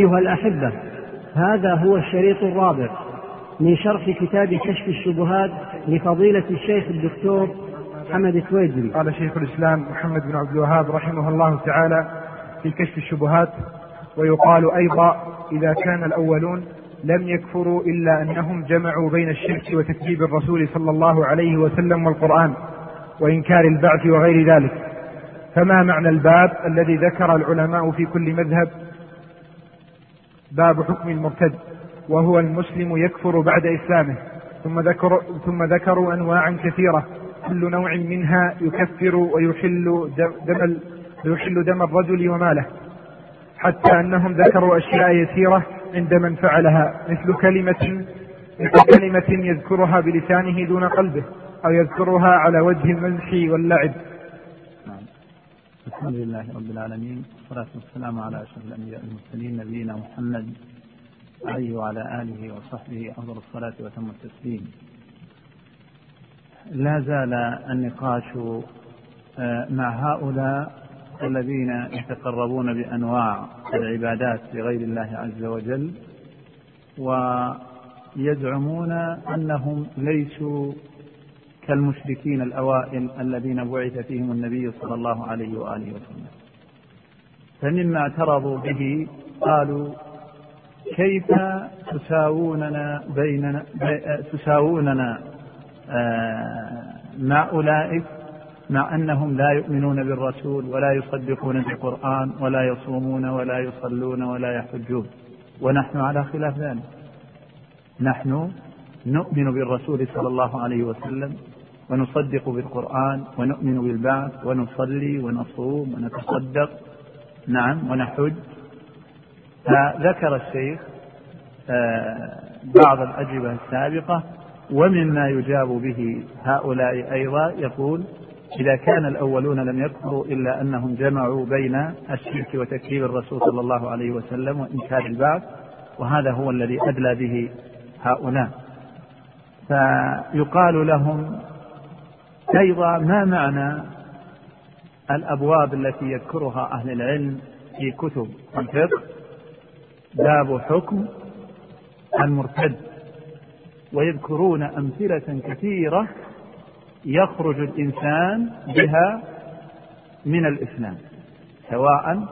أيها الأحبة هذا هو الشريط الرابع من شرح كتاب كشف الشبهات لفضيلة الشيخ الدكتور حمد التويجري. قال شيخ الإسلام محمد بن عبد الوهاب رحمه الله تعالى في كشف الشبهات ويقال أيضا إذا كان الأولون لم يكفروا إلا أنهم جمعوا بين الشرك وتكذيب الرسول صلى الله عليه وسلم والقرآن وإنكار البعث وغير ذلك. فما معنى الباب الذي ذكر العلماء في كل مذهب؟ باب حكم المرتد وهو المسلم يكفر بعد إسلامه ثم ذكر ثم ذكروا أنواعا كثيرة كل نوع منها يكفر ويحل دم يحل دم الرجل وماله حتى أنهم ذكروا أشياء يسيرة عند من فعلها مثل كلمة مثل كلمة يذكرها بلسانه دون قلبه أو يذكرها على وجه المزح واللعب. الحمد لله رب العالمين والصلاة والسلام على أشرف الأنبياء المرسلين نبينا محمد عليه وعلى آله وصحبه أفضل الصلاة وتم التسليم. لا زال النقاش آه، مع هؤلاء الذين يتقربون بأنواع العبادات لغير الله عز وجل ويزعمون أنهم ليسوا كالمشركين الأوائل الذين بعث فيهم النبي صلى الله عليه وآله وسلم. فمما اعترضوا به قالوا كيف تساووننا بيننا تساووننا آه، مع أولئك؟ مع أنهم لا يؤمنون بالرسول ولا يصدقون بالقرآن ولا يصومون ولا يصلون ولا يحجون. ونحن على خلاف ذلك. نحن نؤمن بالرسول صلى الله عليه وسلم ونصدق بالقرآن ونؤمن بالبعث ونصلي ونصوم ونتصدق. نعم ونحج. فذكر الشيخ آه، بعض الأجوبة السابقة ومما يجاب به هؤلاء أيضا يقول إذا كان الأولون لم يكفروا إلا أنهم جمعوا بين الشرك وتكذيب الرسول صلى الله عليه وسلم وإنكار البعث وهذا هو الذي أدلى به هؤلاء. فيقال لهم أيضا ما معنى الأبواب التي يذكرها أهل العلم في كتب الفقه؟ باب حكم المرتد. ويذكرون أمثلة كثيرة يخرج الإنسان بها من الإسلام سواء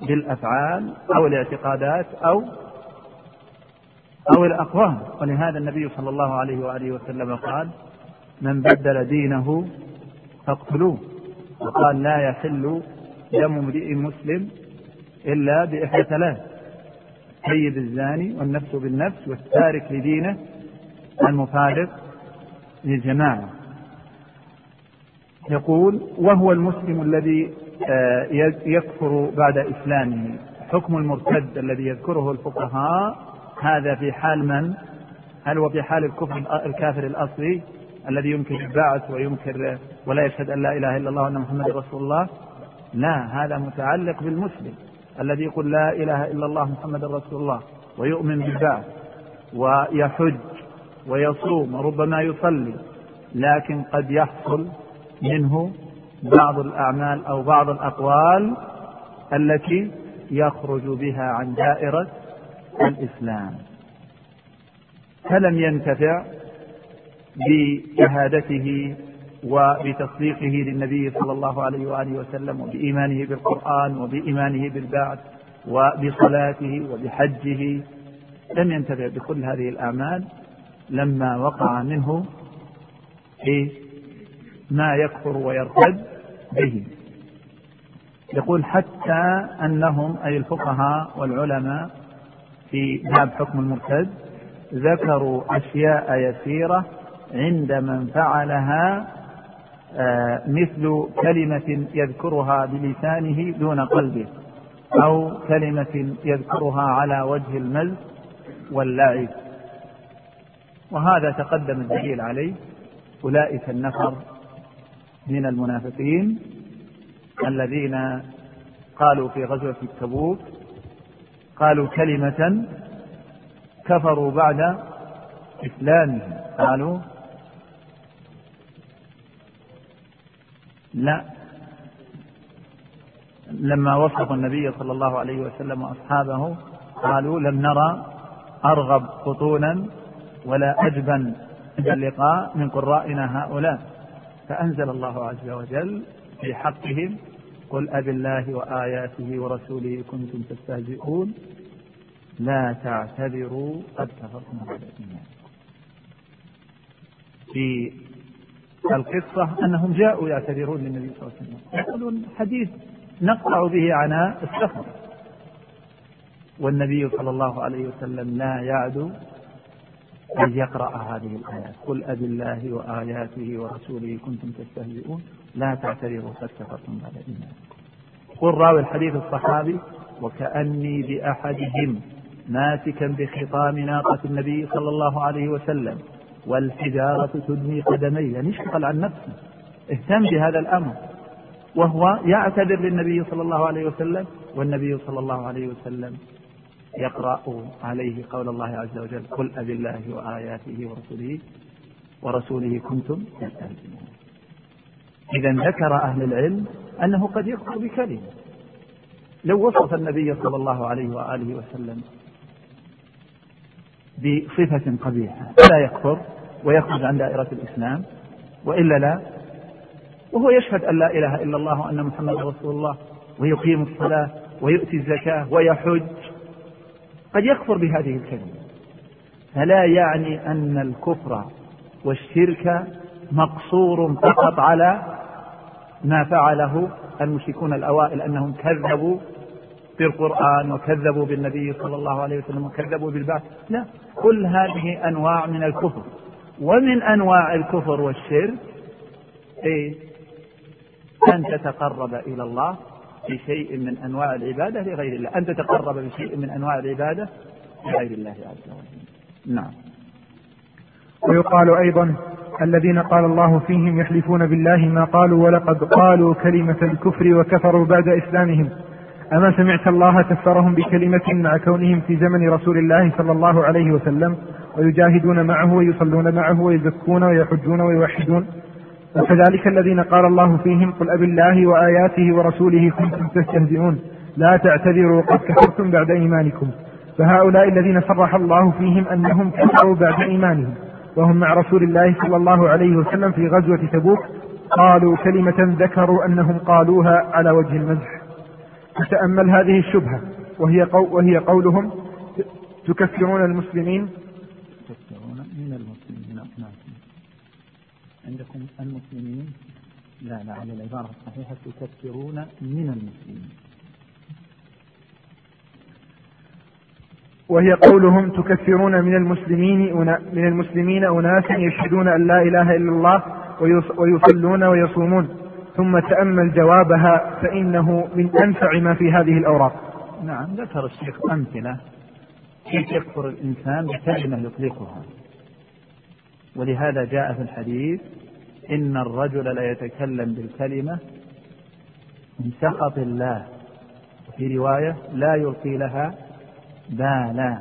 بالأفعال أو الاعتقادات أو أو الأقوال ولهذا النبي صلى الله عليه وآله وسلم قال من بدل دينه فاقتلوه. وقال لا يحل دم امرئ مسلم إلا بإحدى ثلاث سيد الزاني والنفس بالنفس والتارك لدينه المفارق للجماعة. يقول وهو المسلم الذي آه، يكفر بعد إسلامه. حكم المرتد الذي يذكره الفقهاء هذا في حال من؟ هل هو في حال الكفر الكافر الأصلي؟ الذي ينكر البعث وينكر ولا يشهد أن لا إله إلا الله وأن محمد رسول الله. لا هذا متعلق بالمسلم الذي يقول لا إله إلا الله محمد رسول الله ويؤمن بالبعث ويحج ويصوم وربما يصلي لكن قد يحصل منه بعض الأعمال أو بعض الأقوال التي يخرج بها عن دائرة الإسلام. فلم ينتفع بشهادته وبتصديقه للنبي صلى الله عليه وآله وسلم وبإيمانه بالقرآن وبإيمانه بالبعث وبصلاته وبحجه لم ينتفع بكل هذه الأعمال لما وقع منه في ما يكفر ويرتد به. يقول حتى أنهم أي الفقهاء والعلماء في باب حكم المرتد ذكروا أشياء يسيرة عند من فعلها آه، مثل كلمة يذكرها بلسانه دون قلبه أو كلمة يذكرها على وجه المز واللعب. وهذا تقدم الدليل عليه. أولئك النفر من المنافقين الذين قالوا في غزوة التبوك قالوا كلمة كفروا بعد إسلامهم. قالوا لا. لما وصف النبي صلى الله عليه وسلم وأصحابه قالوا لم نرى أرغب بطونا ولا أجبن عند اللقاء من قرائنا هؤلاء. فأنزل الله عز وجل في حقهم قل أب الله وآياته ورسوله كنتم تستهزئون. لا تعتذروا. قد كفرتم بعد في القصة أنهم جاءوا يعتذرون للنبي صلى الله عليه وسلم. يقولون حديث نقطع به عناء السفر. والنبي صلى الله عليه وسلم لا يعدو أن يقرأ هذه الآيات قل أب الله وآياته ورسوله كنتم تستهزئون. لا تعتذروا قد كفرتم بعد إيمانكم. قل راوي الحديث الصحابي وكأني بأحدهم ماسكا بخطام ناقة النبي صلى الله عليه وسلم. والحجارة تدني قدمي يعني اشتغل عن نفسه؟ اهتم بهذا الأمر. وهو يعتذر للنبي صلى الله عليه وسلم والنبي صلى الله عليه وسلم يقرأ عليه قول الله عز وجل قل أب الله وآياته ورسوله ورسوله كنتم تستهزئون. إذا ذكر أهل العلم أنه قد يكفر بكلمة. لو وصف النبي صلى الله عليه وآله وسلم بصفة قبيحة فلا يكفر ويخرج عن دائرة الإسلام وإلا لا وهو يشهد أن لا إله إلا الله وأن محمد رسول الله ويقيم الصلاة ويؤتي الزكاة ويحج. قد يكفر بهذه الكلمة. فلا يعني أن الكفر والشرك مقصور فقط على ما فعله المشركون الأوائل أنهم كذبوا بالقرآن وكذبوا بالنبي صلى الله عليه وسلم وكذبوا بالبعث. لا كل هذه أنواع من الكفر. ومن أنواع الكفر والشرك إيه؟ أن تتقرب إلى الله بشيء من أنواع العبادة لغير الله. أن تتقرب بشيء من أنواع العبادة لغير الله عز وجل. نعم. ويقال أيضا الذين قال الله فيهم يحلفون بالله ما قالوا ولقد قالوا كلمة الكفر وكفروا بعد إسلامهم. أما سمعت الله كفرهم بكلمة مع كونهم في زمن رسول الله صلى الله عليه وسلم ويجاهدون معه ويصلون معه ويزكون ويحجون ويوحدون. وكذلك الذين قال الله فيهم قل أب الله وآياته ورسوله كنتم تستهزئون. لا تعتذروا قد كفرتم بعد إيمانكم. فهؤلاء الذين صرح الله فيهم أنهم كفروا بعد إيمانهم. وهم مع رسول الله صلى الله عليه وسلم في غزوة تبوك. قالوا كلمة ذكروا أنهم قالوها على وجه المزح. فتأمل هذه الشبهة. وهي, قو وهي قولهم تكفرون المسلمين. تكفرون من المسلمين نعم. عندكم المسلمين؟ لا لا على العبارة الصحيحة تكفرون من المسلمين. وهي قولهم تكفرون من المسلمين من المسلمين أناسا يشهدون أن لا إله إلا الله ويصلون ويصومون. ثم تأمل جوابها فإنه من أنفع ما في هذه الأوراق. نعم ذكر الشيخ أمثلة كيف يكفر الإنسان بكلمة يطلقها. ولهذا جاء في الحديث إن الرجل لا يتكلم بالكلمة من سخط الله. وفي رواية لا يلقي لها بالا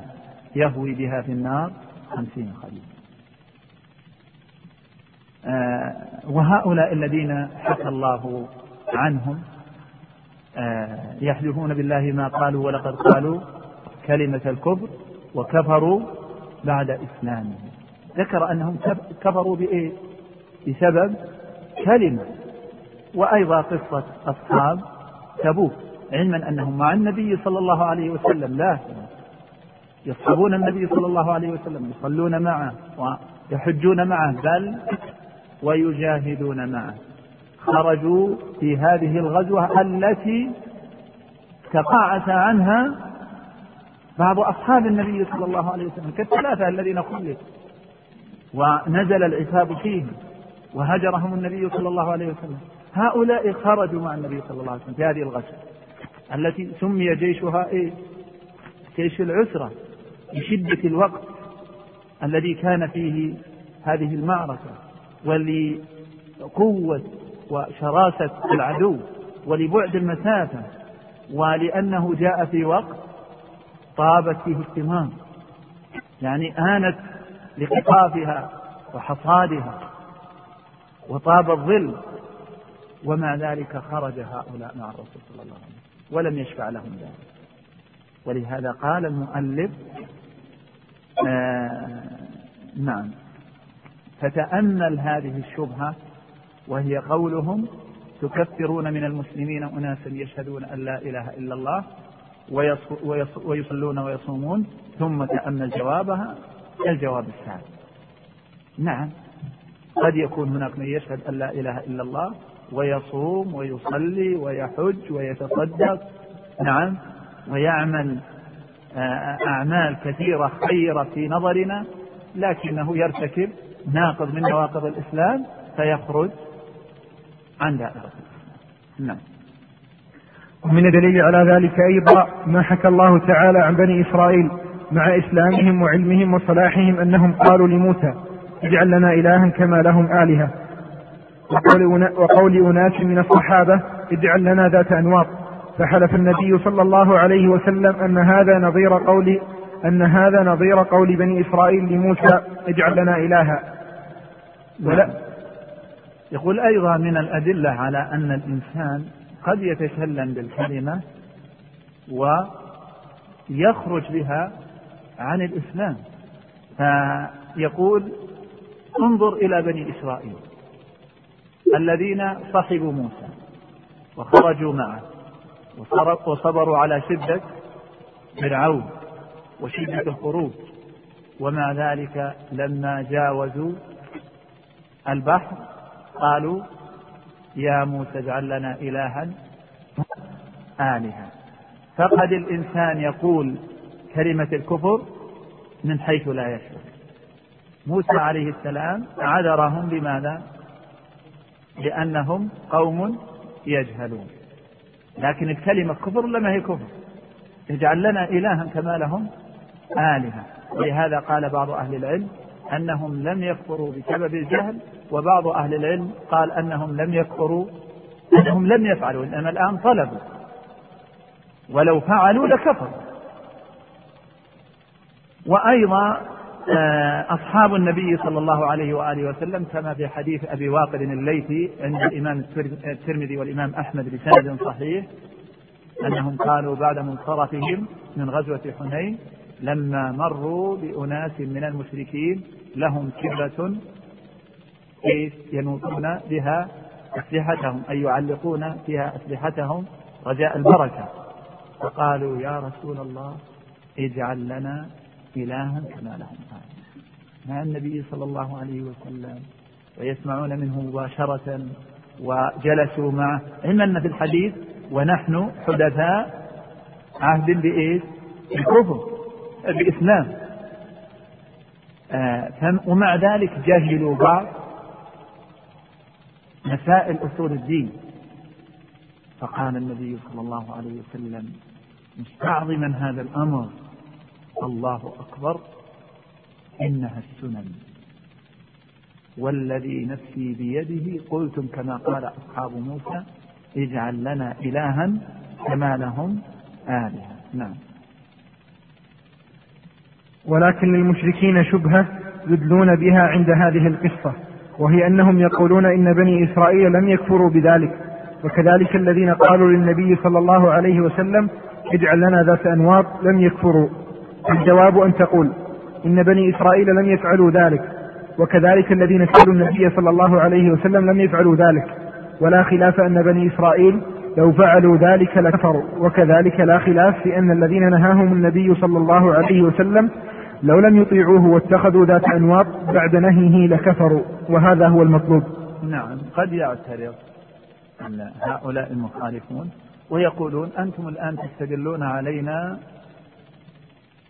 يهوي بها في النار خمسين خليل. آه وهؤلاء الذين حكى الله عنهم آه يحلفون بالله ما قالوا ولقد قالوا كلمة الكفر وكفروا بعد إسلامهم ذكر أنهم كفروا بإيه؟ بسبب كلمة وأيضا قصة أصحاب تبوك علما أنهم مع النبي صلى الله عليه وسلم لا يصحبون النبي صلى الله عليه وسلم يصلون معه ويحجون معه بل ويجاهدون معه. خرجوا في هذه الغزوة التي تقاعس عنها بعض أصحاب النبي صلى الله عليه وسلم كالثلاثة الذين خلفوا ونزل العتاب فيهم وهجرهم النبي صلى الله عليه وسلم. هؤلاء خرجوا مع النبي صلى الله عليه وسلم في هذه الغزوة التي سمي جيشها إيه؟ جيش العسرة لشدة الوقت الذي كان فيه هذه المعركة. ولقوة وشراسة العدو ولبعد المسافة ولأنه جاء في وقت طابت فيه الثمار يعني آنت لقطافها وحصادها وطاب الظل ومع ذلك خرج هؤلاء مع الرسول صلى الله عليه وسلم ولم يشفع لهم ذلك. ولهذا قال المؤلف آه نعم. فتأمل هذه الشبهة وهي قولهم تكفرون من المسلمين أناسا يشهدون أن لا إله إلا الله ويصلون ويصومون ثم تأمل جوابها الجواب الثاني. نعم قد يكون هناك من يشهد أن لا إله إلا الله ويصوم ويصلي ويحج ويتصدق. نعم ويعمل آه، أعمال كثيرة خيرة في نظرنا لكنه يرتكب ناقض من نواقض الإسلام فيخرج عن دائرة نعم. ومن الدليل على ذلك أيضا ما حكى الله تعالى عن بني إسرائيل مع إسلامهم وعلمهم وصلاحهم أنهم قالوا لموسى اجعل لنا إلها كما لهم آلهة. وقول أناس من الصحابة اجعل لنا ذات أنواط فحلف النبي صلى الله عليه وسلم أن هذا نظير قول أن هذا نظير قول بني إسرائيل لموسى اجعل لنا إلها. ولا يقول أيضا من الأدلة على أن الإنسان قد يتكلم بالكلمة ويخرج بها عن الإسلام. فيقول انظر إلى بني إسرائيل الذين صحبوا موسى وخرجوا معه وصبروا على شدة فرعون وشدة الخروج. ومع ذلك لما جاوزوا البحر قالوا يا موسى اجعل لنا إلها آلهة فقد الإنسان يقول كلمة الكفر من حيث لا يشعر. موسى عليه السلام عذرهم بماذا؟ لأنهم قوم يجهلون. لكن الكلمة كفر لما هي كفر؟ اجعل لنا إلها كما لهم آلهة. ولهذا قال بعض أهل العلم أنهم لم يكفروا بسبب الجهل وبعض أهل العلم قال أنهم لم يكفروا أنهم لم يفعلوا إنما الآن طلبوا. ولو فعلوا لكفروا. وأيضا آه، أصحاب النبي صلى الله عليه وآله وسلم كما في حديث أبي واقد الليثي عند الإمام الترمذي والإمام أحمد بسند صحيح أنهم قالوا بعد منصرفهم من غزوة حنين لما مروا بأناس من المشركين لهم كبرة ينوطون بها أسلحتهم أي يعلقون فيها أسلحتهم رجاء البركة. فقالوا يا رسول الله اجعل لنا إلها كما لهم. مع النبي صلى الله عليه وسلم ويسمعون منه مباشرة وجلسوا معه. علم أن في الحديث ونحن حدثاء عهد بإيش؟ بالكفر بإسلام. آه ومع ذلك جهلوا بعض مسائل أصول الدين. فقال النبي صلى الله عليه وسلم مستعظما هذا الأمر الله أكبر إنها السنن. والذي نفسي بيده قلتم كما قال أصحاب موسى اجعل لنا إلها كما لهم آلهة. نعم. ولكن للمشركين شبهة يدلون بها عند هذه القصة وهي أنهم يقولون إن بني إسرائيل لم يكفروا بذلك وكذلك الذين قالوا للنبي صلى الله عليه وسلم اجعل لنا ذات أنواط لم يكفروا. الجواب أن تقول إن بني إسرائيل لم يفعلوا ذلك وكذلك الذين سألوا النبي صلى الله عليه وسلم لم يفعلوا ذلك. ولا خلاف أن بني إسرائيل لو فعلوا ذلك لكفروا وكذلك لا خلاف في أن الذين نهاهم النبي صلى الله عليه وسلم لو لم يطيعوه واتخذوا ذات أنواط بعد نهيه لكفروا وهذا هو المطلوب. نعم قد يعترض هؤلاء المخالفون ويقولون أنتم الآن تستدلون علينا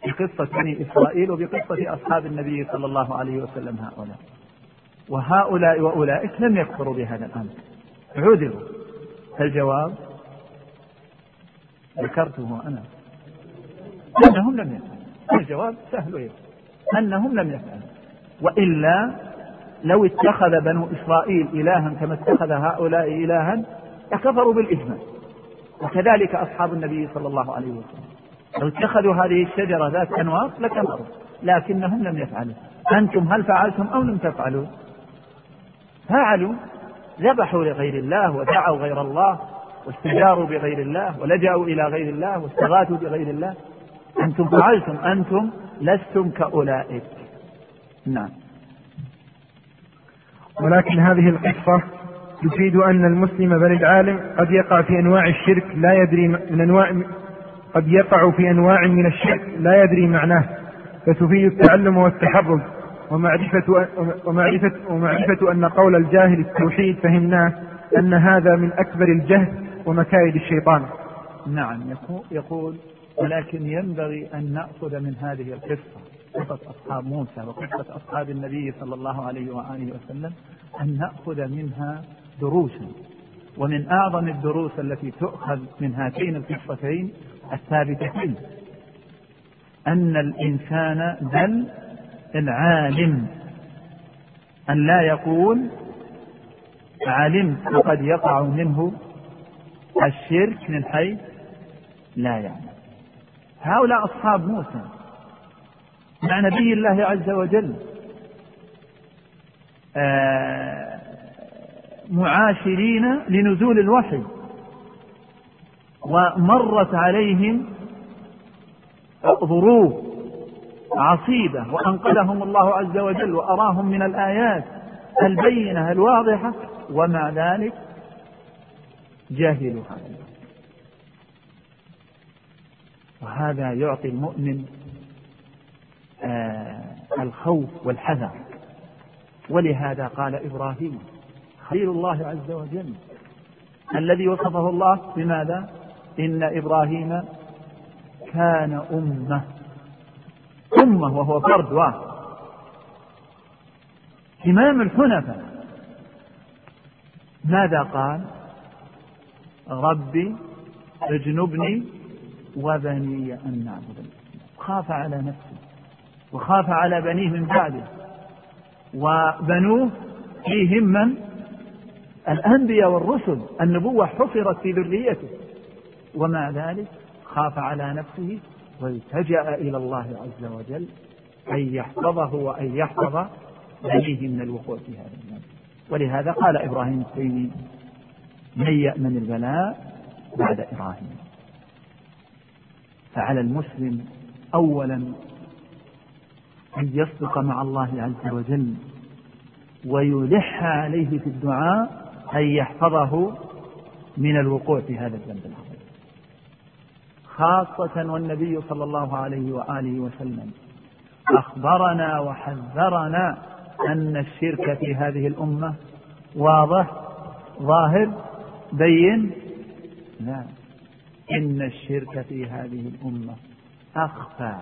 بقصة بني إسرائيل وبقصة أصحاب النبي صلى الله عليه وسلم هؤلاء. وهؤلاء وأولئك لم يكفروا بهذا الأمر. عذروا. فالجواب ذكرته أنا. أنهم لم يفعلوا الجواب سهل ويسر أنهم لم يفعلوا. وإلا لو اتخذ بنو إسرائيل إلها كما اتخذ هؤلاء إلها لكفروا بالإجماع. وكذلك أصحاب النبي صلى الله عليه وسلم. لو اتخذوا هذه الشجرة ذات أنواط لكفروا. لكنهم لم يفعلوا. أنتم هل فعلتم أو لم تفعلوا؟ فعلوا. ذبحوا لغير الله ودعوا غير الله واستجاروا بغير الله ولجأوا إلى غير الله واستغاثوا بغير الله. أنتم فعلتم أنتم لستم كأولئك. نعم. ولكن هذه القصة تفيد أن المسلم بل العالم قد يقع في أنواع الشرك لا يدري من أنواع قد يقع في أنواع من الشرك لا يدري معناه. فتفيد التعلم والتحرز. ومعرفة ومعرفة ومعرفة أن قول الجاهل التوحيد فهمناه أن هذا من أكبر الجهل ومكايد الشيطان. نعم يقول ولكن ينبغي أن نأخذ من هذه القصة قصة أصحاب موسى وقصة أصحاب النبي صلى الله عليه وآله وسلم أن نأخذ منها دروسا. ومن أعظم الدروس التي تؤخذ من هاتين القصتين الثابتتين. أن الإنسان بل العالم. أن لا يقول علمت وقد يقع منه الشرك من حيث لا يعلم. هؤلاء أصحاب موسى مع نبي الله عز وجل. آه، معاشرين لنزول الوحي. ومرت عليهم ظروف عصيبة وأنقذهم الله عز وجل وأراهم من الآيات البينة الواضحة ومع ذلك جاهلوا هذا وهذا يعطي المؤمن آه الخوف والحذر ولهذا قال إبراهيم خليل الله عز وجل الذي وصفه الله بماذا؟ إن إبراهيم كان أمة أمة وهو فرد واحد. إمام الحنفاء. ماذا قال؟ ربي اجنبني وبني أن نعبد. خاف على نفسه وخاف على بنيه من بعده. وبنوه فيهم من؟ الأنبياء والرسل. النبوة حفرت في ذريته. ومع ذلك خاف على نفسه والتجأ إلى الله عز وجل أن يحفظه وأن يحفظ بنيه من الوقوع في هذا الذنب ولهذا قال إبراهيم التيمي من يأمن البلاء بعد إبراهيم. فعلى المسلم أولا أن يصدق مع الله عز وجل ويلح عليه في الدعاء أن يحفظه من الوقوع في هذا الذنب العظيم. خاصة والنبي صلى الله عليه وآله وسلم أخبرنا وحذرنا أن الشرك في هذه الأمة واضح ظاهر بين؟ لا. إن الشرك في هذه الأمة أخفى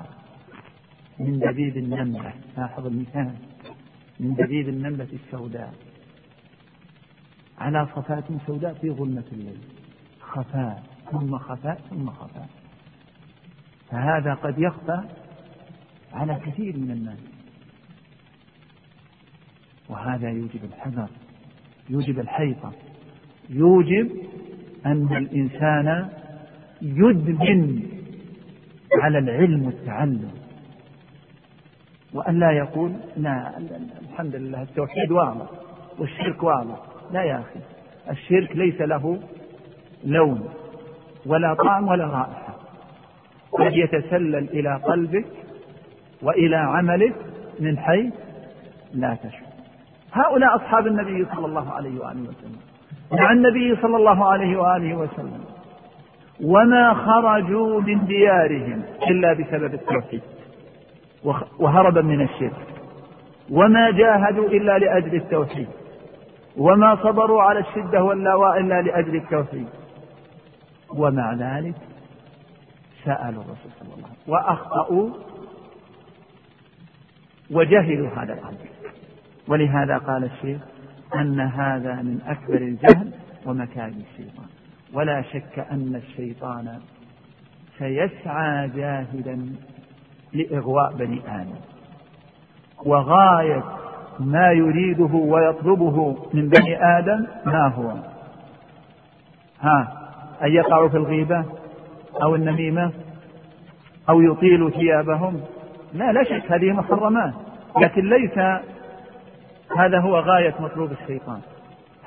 من دبيب النملة. لاحظ المثال. من دبيب النملة السوداء. على صفات سوداء في ظلمة الليل. خفاء. ثم خفاء ثم خفاء. فهذا قد يخفى على كثير من الناس. وهذا يوجب الحذر يوجب الحيطة يوجب أن الإنسان يدمن على العلم والتعلم. وأن لا يقول لا الحمد لله التوحيد واضح والشرك واضح. لا يا أخي الشرك ليس له لون ولا طعم ولا رائحة. قد يتسلل إلى قلبك وإلى عملك من حيث لا تشعر. هؤلاء أصحاب النبي صلى الله عليه وآله وسلم. مع النبي صلى الله عليه وآله وسلم. وما خرجوا من ديارهم إلا بسبب التوحيد. وهربا من الشرك. وما جاهدوا إلا لأجل التوحيد. وما صبروا على الشدة واللاواء إلا لأجل التوحيد. ومع ذلك سألوا الرسول صلى الله عليه وسلم وأخطأوا وجهلوا هذا الأمر. ولهذا قال الشيخ أن هذا من أكبر الجهل ومكائد الشيطان. ولا شك أن الشيطان سيسعى جاهدا لإغواء بني آدم. وغاية ما يريده ويطلبه من بني آدم ما هو؟ ها أن يقعوا في الغيبة أو النميمة أو يطيلوا ثيابهم؟ لا لا شك هذه محرمات. لكن ليس هذا هو غاية مطلوب الشيطان.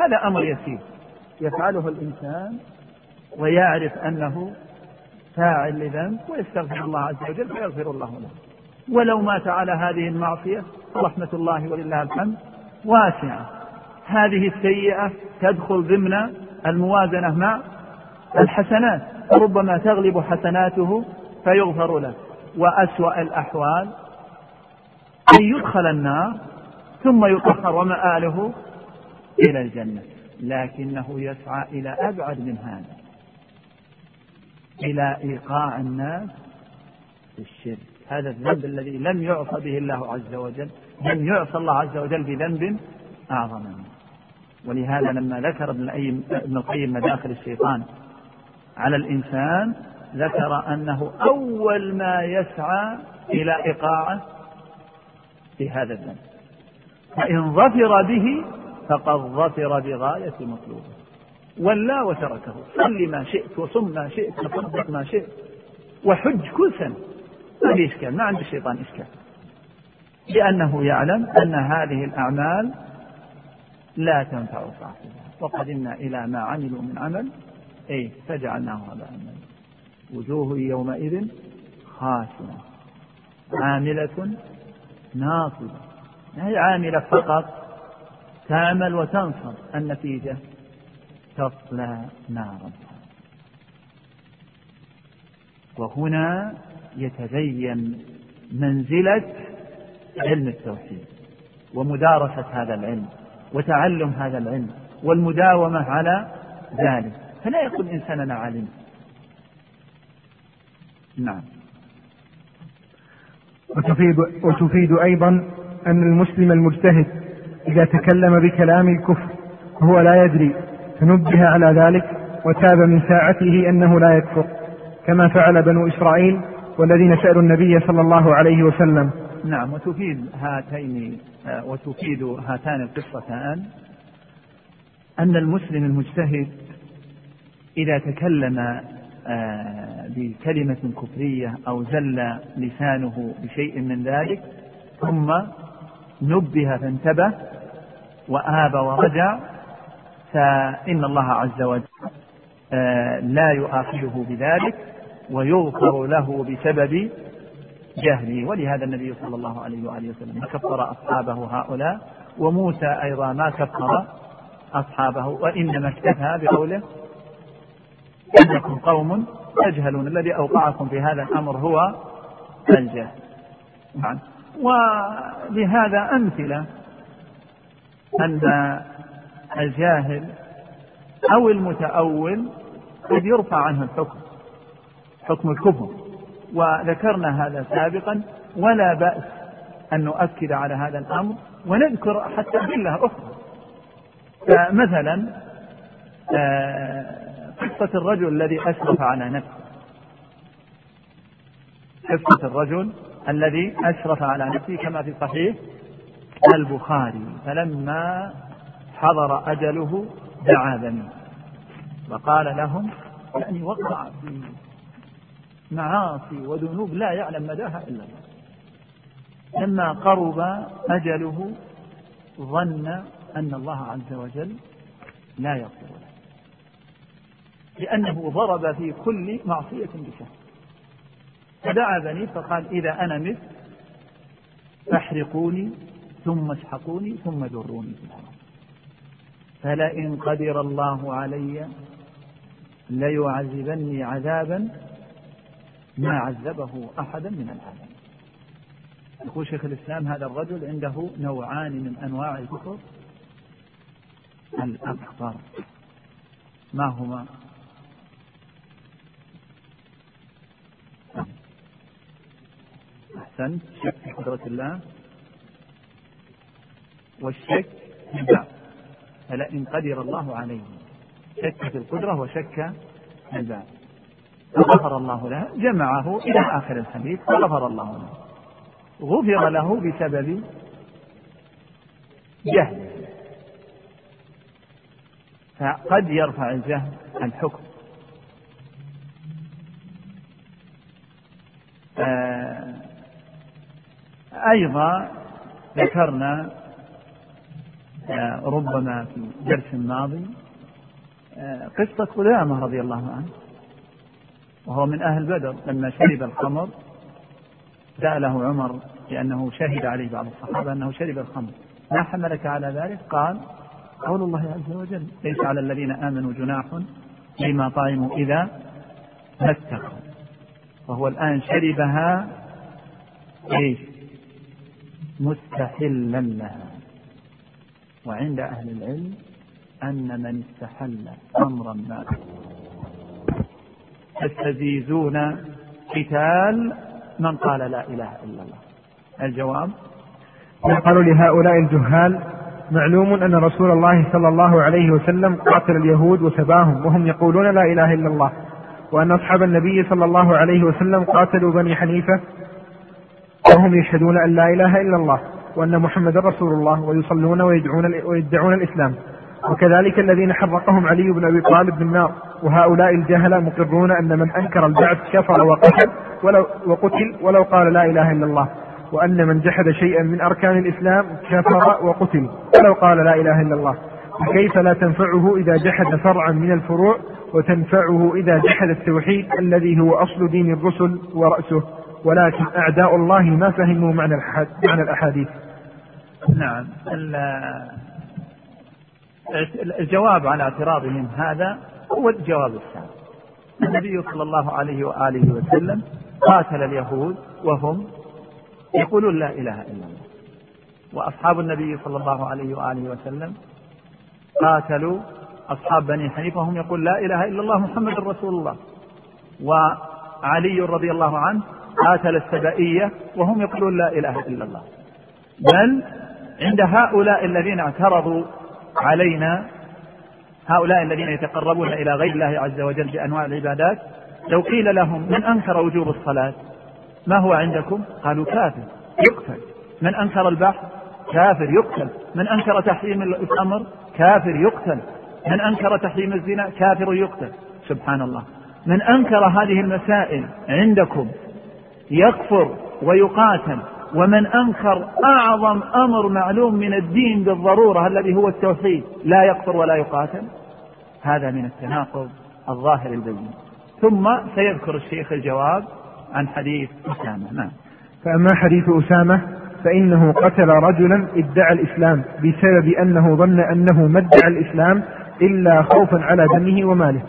هذا أمر يسير. يفعله الإنسان ويعرف أنه فاعل لذنب ويستغفر الله عز وجل فيغفر الله له. ولو مات على هذه المعصية رحمة الله ولله الحمد. واسعة. هذه السيئة تدخل ضمن الموازنة مع الحسنات. ربما تغلب حسناته فيغفر له. وأسوأ الأحوال أن يدخل النار ثم يطهر ومآله إلى الجنة. لكنه يسعى إلى أبعد من هذا إلى إيقاع الناس في الشرك. هذا الذنب الذي لم يعصى به الله عز وجل لم يعصى الله عز وجل بذنب أعظم منه. ولهذا لما ذكر ابن القيم مداخل الشيطان على الإنسان ذكر أنه أول ما يسعى إلى إيقاعه في هذا الذنب. فإن ظفر به فقد ظفر بغاية مطلوبه. ولا وتركه. صل ما شئت وصم ما شئت وصدق ما شئت وحج كل سنة. ما في إشكال. ما عند الشيطان إشكال. لأنه يعلم أن هذه الأعمال لا تنفع صاحبها. وقدمنا إلى ما عملوا من عمل أي فجعلناه هباء وجوه يومئذ خاشعة. عاملة ناصبة. ما هي عاملة فقط؟ تعمل وتنصب النتيجة تصلى نارا. وهنا يتبين منزلة علم التوحيد ومدارسة هذا العلم وتعلم هذا العلم والمداومة على ذلك. فلا يقول إنسان أنا علم نعم. وتفيد, وتفيد أيضا أن المسلم المجتهد إذا تكلم بكلام الكفر وهو لا يدري فنبه على ذلك وتاب من ساعته أنه لا يكفر كما فعل بنو إسرائيل والذين سألوا النبي صلى الله عليه وسلم. نعم وتفيد هاتين وتفيد هاتان القصتان أن المسلم المجتهد إذا تكلم آه، بكلمة كفرية أو زل لسانه بشيء من ذلك ثم نبه فانتبه وآب ورجع فإن الله عز وجل آه، لا يؤاخذه بذلك ويغفر له بسبب جهله. ولهذا النبي صلى الله عليه وآله وسلم كفر أصحابه هؤلاء وموسى أيضا ما كفر أصحابه وإنما اكتفى بقوله إنكم قوم تجهلون. الذي أوقعكم في هذا الأمر هو الجهل. نعم. ولهذا أمثلة أن الجاهل أو المتأول قد يرفع عنه الحكم حكم الكفر. وذكرنا هذا سابقا ولا بأس أن نؤكد على هذا الأمر ونذكر حتى أدلة أخرى. فمثلا آه، قصة الرجل الذي أسرف على نفسه. قصة الرجل الذي أسرف على نفسه كما في صحيح البخاري فلما حضر أجله دعا بني وقال لهم يعني وقع في معاصي وذنوب لا يعلم مداها إلا الله. لما قرب أجله ظن أن الله عز وجل لا يغفر له لأنه ضرب في كل معصية بشهر فدعا بني فقال إذا أنا مت فاحرقوني ثم اسحقوني ثم دروني في الأرض فلئن قدر الله علي ليعذبني عذابا ما عذبه أحدا من العالمين. يقول شيخ الإسلام هذا الرجل عنده نوعان من أنواع الكفر. الأكبر ما هما؟ أحسنت. شك في قدرة الله. والشك في البعث فلئن قدر الله عليه. شك في القدرة وشك في البعث فغفر الله له. جمعه إلى آخر الحديث. فغفر الله له. غفر له بسبب جهله فقد يرفع الجهل الحكم. آه، أيضا ذكرنا آه، ربما في الدرس الماضي آه، قصة قدامة رضي الله عنه. وهو من أهل بدر لما شرب الخمر سأله عمر لأنه شهد عليه بعض الصحابة أنه شرب الخمر. ما حملك على ذلك؟ قال قول الله عز وجل ليس على الذين آمنوا جناح فيما طعموا إذا ما وهو الآن شربها إيش؟ مستحلا لها. وعند أهل العلم أن من استحل أمرا ما تستزيزون قتال من قال لا إله إلا الله. الجواب؟ قالوا لهؤلاء الجهال؟ معلوم أن رسول الله صلى الله عليه وسلم قاتل اليهود وسباهم وهم يقولون لا إله إلا الله. وأن أصحاب النبي صلى الله عليه وسلم قاتلوا بني حنيفة وهم يشهدون أن لا إله إلا الله وأن محمد رسول الله ويصلون ويدعون, ويدعون الإسلام. وكذلك الذين حرقهم علي بن أبي طالب بالنار. وهؤلاء الجهلة مقرون أن من أنكر البعث كفر وقتل ولو وقتل ولو قال لا إله إلا الله. وأن من جحد شيئا من أركان الإسلام كفر وقتل ولو قال لا إله إلا الله. وكيف لا تنفعه إذا جحد فرعا من الفروع وتنفعه إذا جحد التوحيد الذي هو أصل دين الرسل ورأسه؟ ولكن أعداء الله ما فهموا معنى معنى الأحاديث. نعم. الجواب على اعتراضهم هذا هو الجواب الثاني. النبي صلى الله عليه وآله وسلم قاتل اليهود وهم يقولون لا إله إلا الله. وأصحاب النبي صلى الله عليه وآله وسلم قاتلوا أصحاب بني حنيفة وهم يقول لا إله إلا الله محمد رسول الله. وعلي رضي الله عنه قاتل السبائية وهم يقولون لا إله إلا الله. بل عند هؤلاء الذين اعترضوا علينا هؤلاء الذين يتقربون إلى غير الله عز وجل بأنواع العبادات لو قيل لهم من أنكر وجوب الصلاة ما هو عندكم؟ قالوا كافر يقتل. من أنكر البحث؟ كافر يقتل. من أنكر تحريم الأمر؟ كافر يقتل. من أنكر تحريم الزنا؟ كافر يقتل. سبحان الله. من أنكر هذه المسائل عندكم يكفر ويقاتل ومن أنكر أعظم أمر معلوم من الدين بالضرورة الذي هو التوحيد لا يكفر ولا يقاتل. هذا من التناقض الظاهر البين. ثم سيذكر الشيخ الجواب عن حديث أسامة. نعم. فأما حديث أسامة فإنه قتل رجلا ادعى الإسلام بسبب أنه ظن أنه ما ادعى الإسلام إلا خوفا على دمه وماله.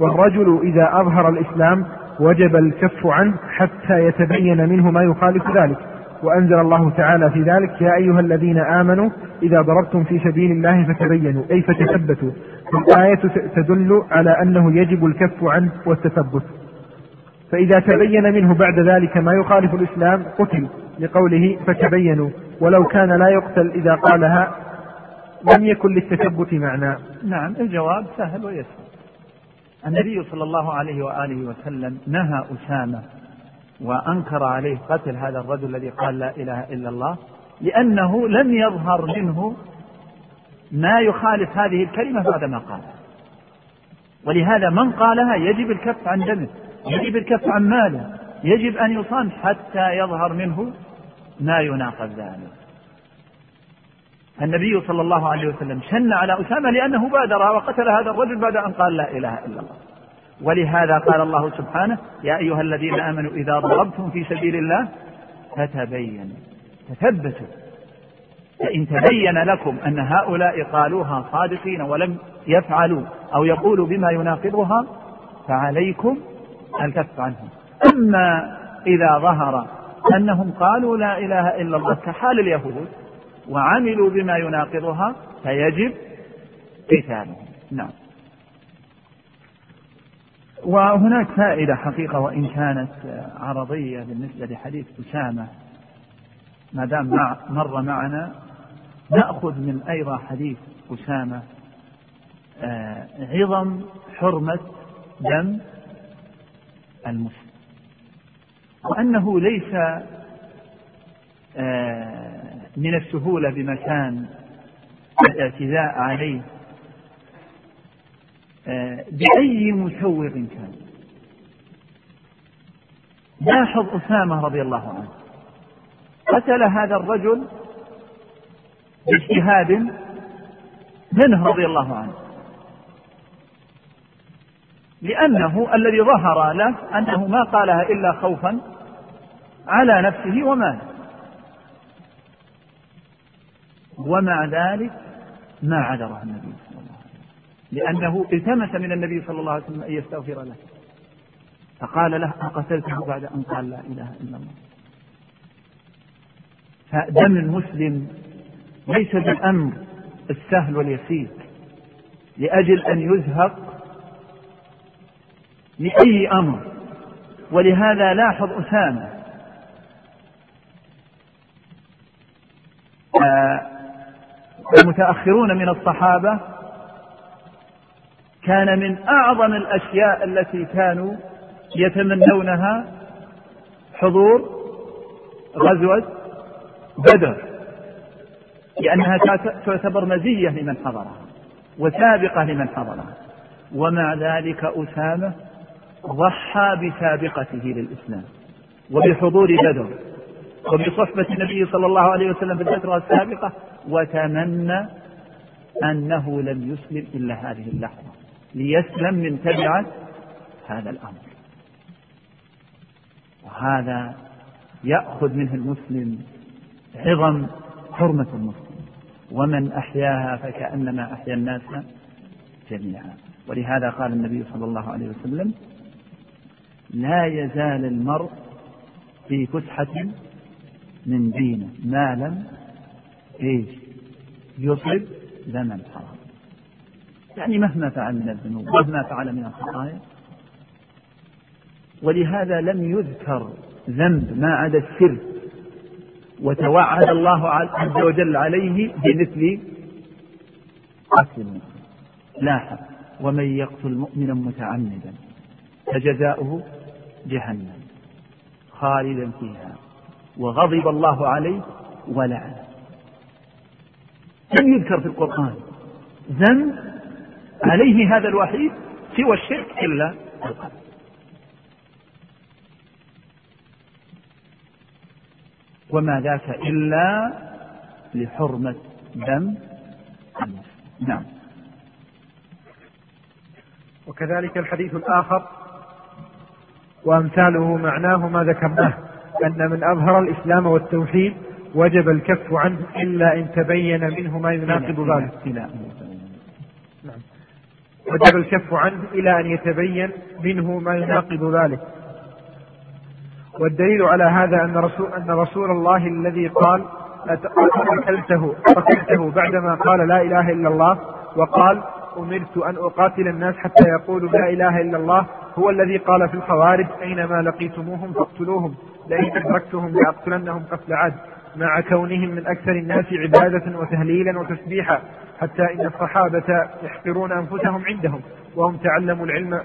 والرجل إذا أظهر الإسلام وجب الكف عنه حتى يتبين منه ما يخالف ذلك. وأنزل الله تعالى في ذلك يا أيها الذين آمنوا إذا ضربتم في سبيل الله فتبينوا أي فتثبتوا. الآية تدل على أنه يجب الكف عنه والتثبت. فإذا تبين منه بعد ذلك ما يخالف الإسلام قتل لقوله فتبينوا. ولو كان لا يقتل إذا قالها لم يكن للتثبت معنى. نعم الجواب سهل ويسر النبي صلى الله عليه وآله وسلم نهى أسامة وأنكر عليه قتل هذا الرجل الذي قال لا إله إلا الله لأنه لم يظهر منه ما يخالف هذه الكلمة بعد ما قالها ولهذا من قالها يجب الكف عن دمه يجب الكف عن ماله يجب أن يصان حتى يظهر منه ما يناقض ذلك. النبي صلى الله عليه وسلم شن على أسامة لأنه بادر وقتل هذا الرجل بعد أن قال لا إله إلا الله. ولهذا قال الله سبحانه يا أيها الذين آمنوا إذا ضربتم في سبيل الله فتبينوا تثبتوا فإن تبين لكم أن هؤلاء قالوها صادقين ولم يفعلوا أو يقولوا بما يناقضها فعليكم الكف عنهم. أما إذا ظهر أنهم قالوا لا إله إلا الله كحال اليهود وعملوا بما يناقضها فيجب قتالهم. نعم. وهناك فائدة حقيقة وإن كانت عرضية بالنسبة لحديث أسامة. ما دام مر معنا نأخذ من أيضا حديث أسامة آه، عظم حرمة دم المسلم. وأنه ليس آه، من السهولة بمكان الاعتداء عليه. آه، بأي مسوغ كان. لاحظ أسامة رضي الله عنه. قتل هذا الرجل باجتهاد منه رضي الله عنه. لأنه الذي ظهر له أنه ما قالها إلا خوفا على نفسه وماله. ومع ذلك ما عذره النبي صلى الله عليه وسلم. لأنه التمس من النبي صلى الله عليه وسلم أن يستغفر له. فقال له أقتلته بعد أن قال لا إله إلا الله. فدم المسلم ليس بالأمر السهل واليسير. لأجل أن يزهق لأي أمر. ولهذا لاحظ أسامة. آه، المتأخرون من الصحابة كان من أعظم الأشياء التي كانوا يتمنونها حضور غزوة بدر لأنها تعتبر مزية لمن حضرها وسابقة لمن حضرها. ومع ذلك أسامة ضحى بسابقته للإسلام وبحضور بدر. وبصحبة النبي صلى الله عليه وسلم في الفترة السابقة وتمنى أنه لم يسلم إلا هذه اللحظة ليسلم من تبعة هذا الأمر. وهذا يأخذ منه المسلم عظم حرمة المسلم ومن أحياها فكأنما أحيا الناس جميعا. ولهذا قال النبي صلى الله عليه وسلم لا يزال المرء في فسحة من دينه ما لم إيش؟ يصب دم الحرام. يعني مهما فعل من الذنوب مهما فعل من الخطايا. ولهذا لم يذكر ذنب ما عدا الشرك وتوعد الله عز وجل عليه بمثل قتل لاحظ ومن يقتل مؤمنا متعمدا فجزاؤه جهنم خالدا فيها. وغضب الله عليه ولعنه لم يذكر في القرآن ذنب عليه هذا الوحيد سوى الشرك إلا القتل وما ذاك إلا لحرمة دم نعم. وكذلك الحديث الآخر. وأمثاله معناه ما ذكرناه. أن من أظهر الإسلام والتوحيد وجب الكف عنه إلا إن تبين منه ما يناقض ذلك نعم. وجب الكف عنه إلى أن يتبين منه ما يناقض ذلك والدليل على هذا أن رسول, أن رسول الله الذي قال قتلته قتلته بعدما قال لا إله إلا الله وقال أمرت أن أقاتل الناس حتى يقولوا لا إله إلا الله هو الذي قال في الخوارج أينما لقيتموهم فاقتلوهم لئن أدركتهم لأقتلنهم قتل عاد. مع كونهم من أكثر الناس عبادة وتهليلا وتسبيحا حتى إن الصحابة يحقرون أنفسهم عندهم وهم تعلموا العلم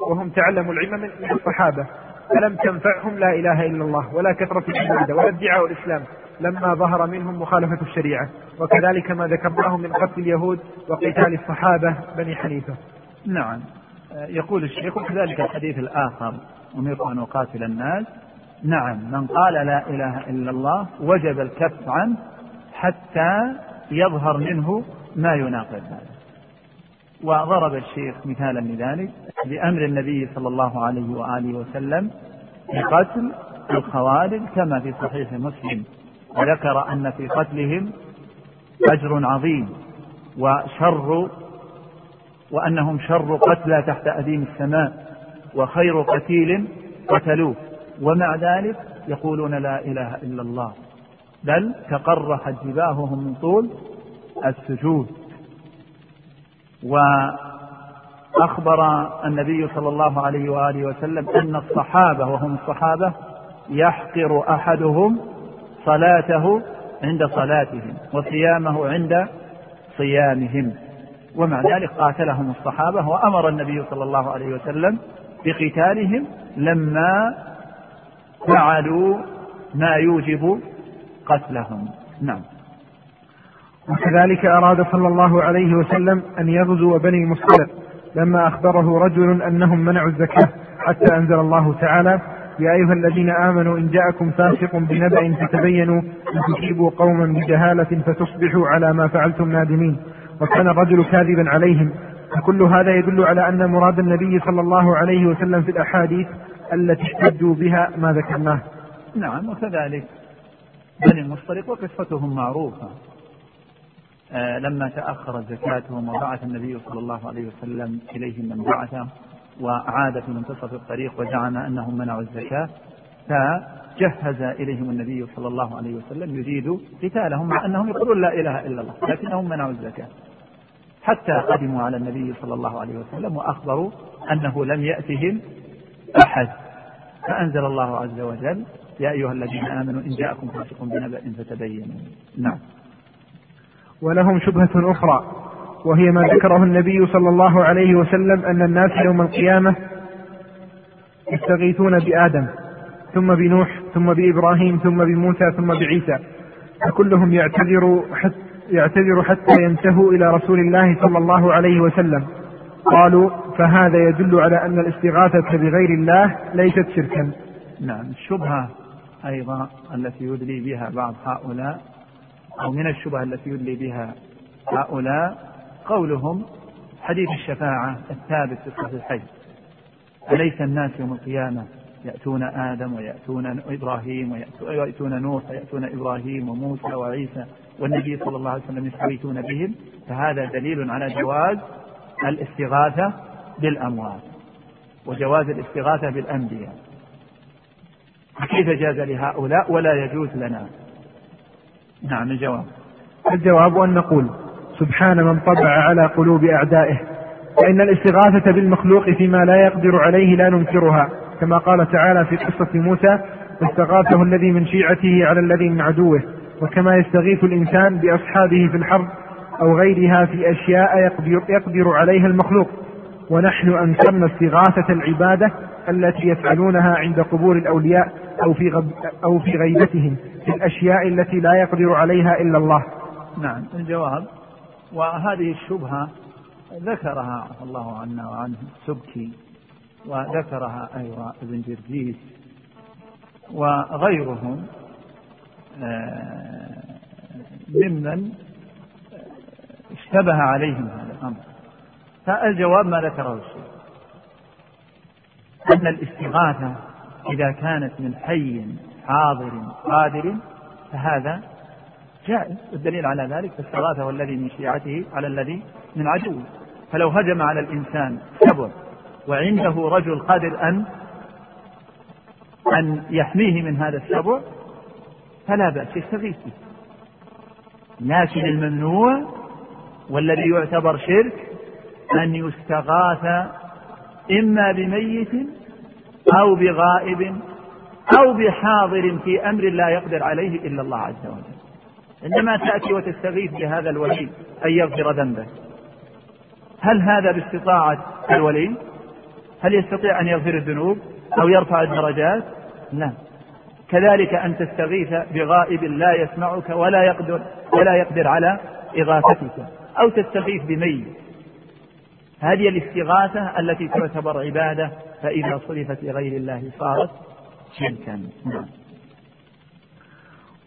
وهم تعلموا العلم من الصحابة. فلم تنفعهم لا إله إلا الله ولا كثرة العبادة ولا ادعاء الإسلام لما ظهر منهم مخالفة الشريعة. وكذلك ما ذكرناه من قتل اليهود وقتال الصحابة بني حنيفة. نعم. يقول الشيخ وكذلك الحديث الآخر أمرت أن أقاتل الناس. نعم. من قال لا إله إلا الله وجب الكف عنه حتى يظهر منه ما يناقض ذلك. وضرب الشيخ مثالا لذلك بأمر النبي صلى الله عليه وآله وسلم بقتل الخوارج كما في صحيح مسلم. وذكر أن في قتلهم أجر عظيم وشر وأنهم شر قتلى تحت أديم السماء وخير قتيل قتلوه. ومع ذلك يقولون لا إله إلا الله بل تقرحت جباههم من طول السجود. وأخبر النبي صلى الله عليه وآله وسلم أن الصحابة وهم الصحابة يحقر أحدهم صلاته عند صلاتهم وصيامه عند صيامهم. ومع ذلك قاتلهم الصحابة وأمر النبي صلى الله عليه وسلم بقتالهم لما فعلوا ما يوجب قتلهم. نعم. وكذلك أراد صلى الله عليه وسلم أن يغزو بني المصطلق لما أخبره رجل أنهم منعوا الزكاة حتى أنزل الله تعالى يا أيها الذين آمنوا إن جاءكم فاسق بنبأ فتبينوا أن تصيبوا قوما بجهالة فتصبحوا على ما فعلتم نادمين. وكان الرجل كاذبا عليهم. فكل هذا يدل على أن مراد النبي صلى الله عليه وسلم في الأحاديث التي احتجوا بها ما ذكرناه. نعم وكذلك بني المصطلق وقصتهم معروفة. آه لما تأخرت زكاتهم وبعث النبي صلى الله عليه وسلم إليهم من بعثه وعاد في منتصف الطريق وزعم أنهم منعوا الزكاة فجهز إليهم النبي صلى الله عليه وسلم يريد قتالهم مع أنهم يقولون لا إله إلا الله لكنهم منعوا الزكاة. حتى قدموا على النبي صلى الله عليه وسلم وأخبروا أنه لم يأتهم أحد. فأنزل الله عز وجل يا أيها الذين آمنوا إن جاءكم فاسق بنبأ فتبينوا. نعم. ولهم شبهة أخرى. وهي ما ذكره النبي صلى الله عليه وسلم أن الناس يوم القيامة يستغيثون بآدم ثم بنوح ثم بإبراهيم ثم بموسى ثم بعيسى. فكلهم يعتذر حتى يعتذر حتى ينتهوا إلى رسول الله صلى الله عليه وسلم. قالوا فهذا يدل على أن الاستغاثة بغير الله ليست شركا. نعم الشبهة أيضا التي يدلي بها بعض هؤلاء أو من الشبهة التي يدلي بها هؤلاء قولهم حديث الشفاعة الثابت في الصحيحين أليس الناس يوم القيامة يأتون آدم ويأتون إبراهيم ويأتون نوح ويأتون إبراهيم وموسى وعيسى والنبي صلى الله عليه وسلم يستغيثون بهم؟ فهذا دليل على جواز الاستغاثة بالأموات وجواز الاستغاثة بالأنبياء. كيف جاز لهؤلاء ولا يجوز لنا؟ نعم الجواب. الجواب أن نقول سبحان من طبع على قلوب أعدائه فإن الاستغاثة بالمخلوق فيما لا يقدر عليه لا ننكرها كما قال تعالى في قصة موسى استغاثه الذي من شيعته على الذي من عدوه وكما يستغيث الإنسان بأصحابه في الحرب أو غيرها في أشياء يقدر, يقدر عليها المخلوق ونحن أنكرنا استغاثة العبادة التي يفعلونها عند قبور الأولياء أو في غب أو في غيبتهم في الأشياء التي لا يقدر عليها إلا الله. نعم الجواب وهذه الشبهة ذكرها الله عنا وعنه السبكي وذكرها أيضا ابن جرجيس وغيرهم آه، ممن اشتبه عليهم هذا الأمر. فالجواب ما ذكره الشيخ. أن الاستغاثة إذا كانت من حي حاضر قادر فهذا جائز والدليل على ذلك استغاثه الذي من شيعته على الذي من عدوه فلو هجم على الإنسان سبع وعنده رجل قادر أن أن يحميه من هذا السبع فلا بأس يستغيث به. لكن الممنوع والذي يعتبر شرك أن يستغاث إما بميت أو بغائب أو بحاضر في أمر لا يقدر عليه إلا الله عز وجل. عندما تأتي وتستغيث بهذا الولي أن يغفر ذنبه. هل هذا باستطاعة الولي؟ هل يستطيع أن يغفر الذنوب أو يرفع الدرجات؟ لا. كذلك أن تستغيث بغائب لا يسمعك ولا يقدر ولا يقدر على إغاثتك أو تستغيث بميت. هذه الاستغاثة التي تعتبر عبادة فإذا صرفت لغير الله صارت شركا. نعم.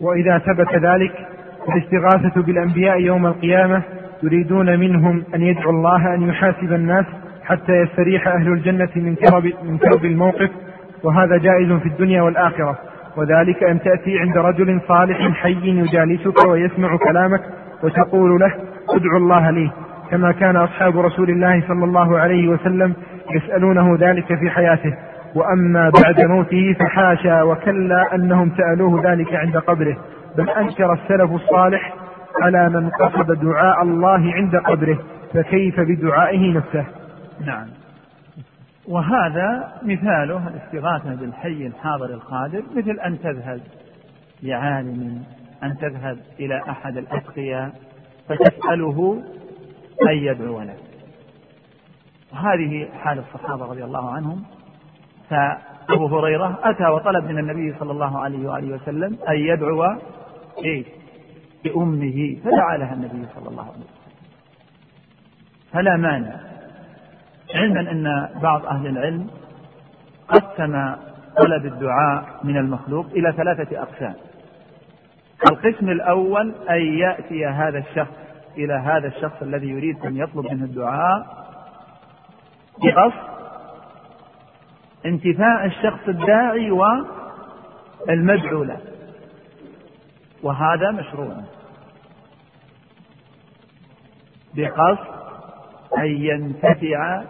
وإذا ثبت ذلك الاستغاثة بالأنبياء يوم القيامة يريدون منهم أن يدعوا الله أن يحاسب الناس حتى يستريح أهل الجنة من كرب, من كرب الموقف وهذا جائز في الدنيا والآخرة. وذلك أن تأتي عند رجل صالح حي يجالسك ويسمع كلامك وتقول له ادعو الله لي. كما كان أصحاب رسول الله صلى الله عليه وسلم يسألونه ذلك في حياته. وأما بعد موته فحاشا وكلا أنهم سألوه ذلك عند قبره. بل أنكر السلف الصالح على من قصد دعاء الله عند قبره فكيف بدعائه نفسه؟ نعم. وهذا مثاله الاستغاثة بالحي الحاضر القادر مثل أن تذهب لعالم أن تذهب إلى أحد الأتقياء فتسأله أن يدعو لك. وهذه حال الصحابة رضي الله عنهم. فأبو هريرة أتى وطلب من النبي صلى الله عليه وآله وسلم أن يدعو إيه؟ بأمه. فدعا لها النبي صلى الله عليه وسلم. فلا مانع. علما أن بعض أهل العلم قسم طلب الدعاء من المخلوق إلى ثلاثة أقسام. القسم الأول أن يأتي هذا الشخص إلى هذا الشخص الذي يريد أن يطلب منه الدعاء بقصد انتفاء الشخص الداعي والمدعو له. وهذا مشروع. بقصد أن ينتفع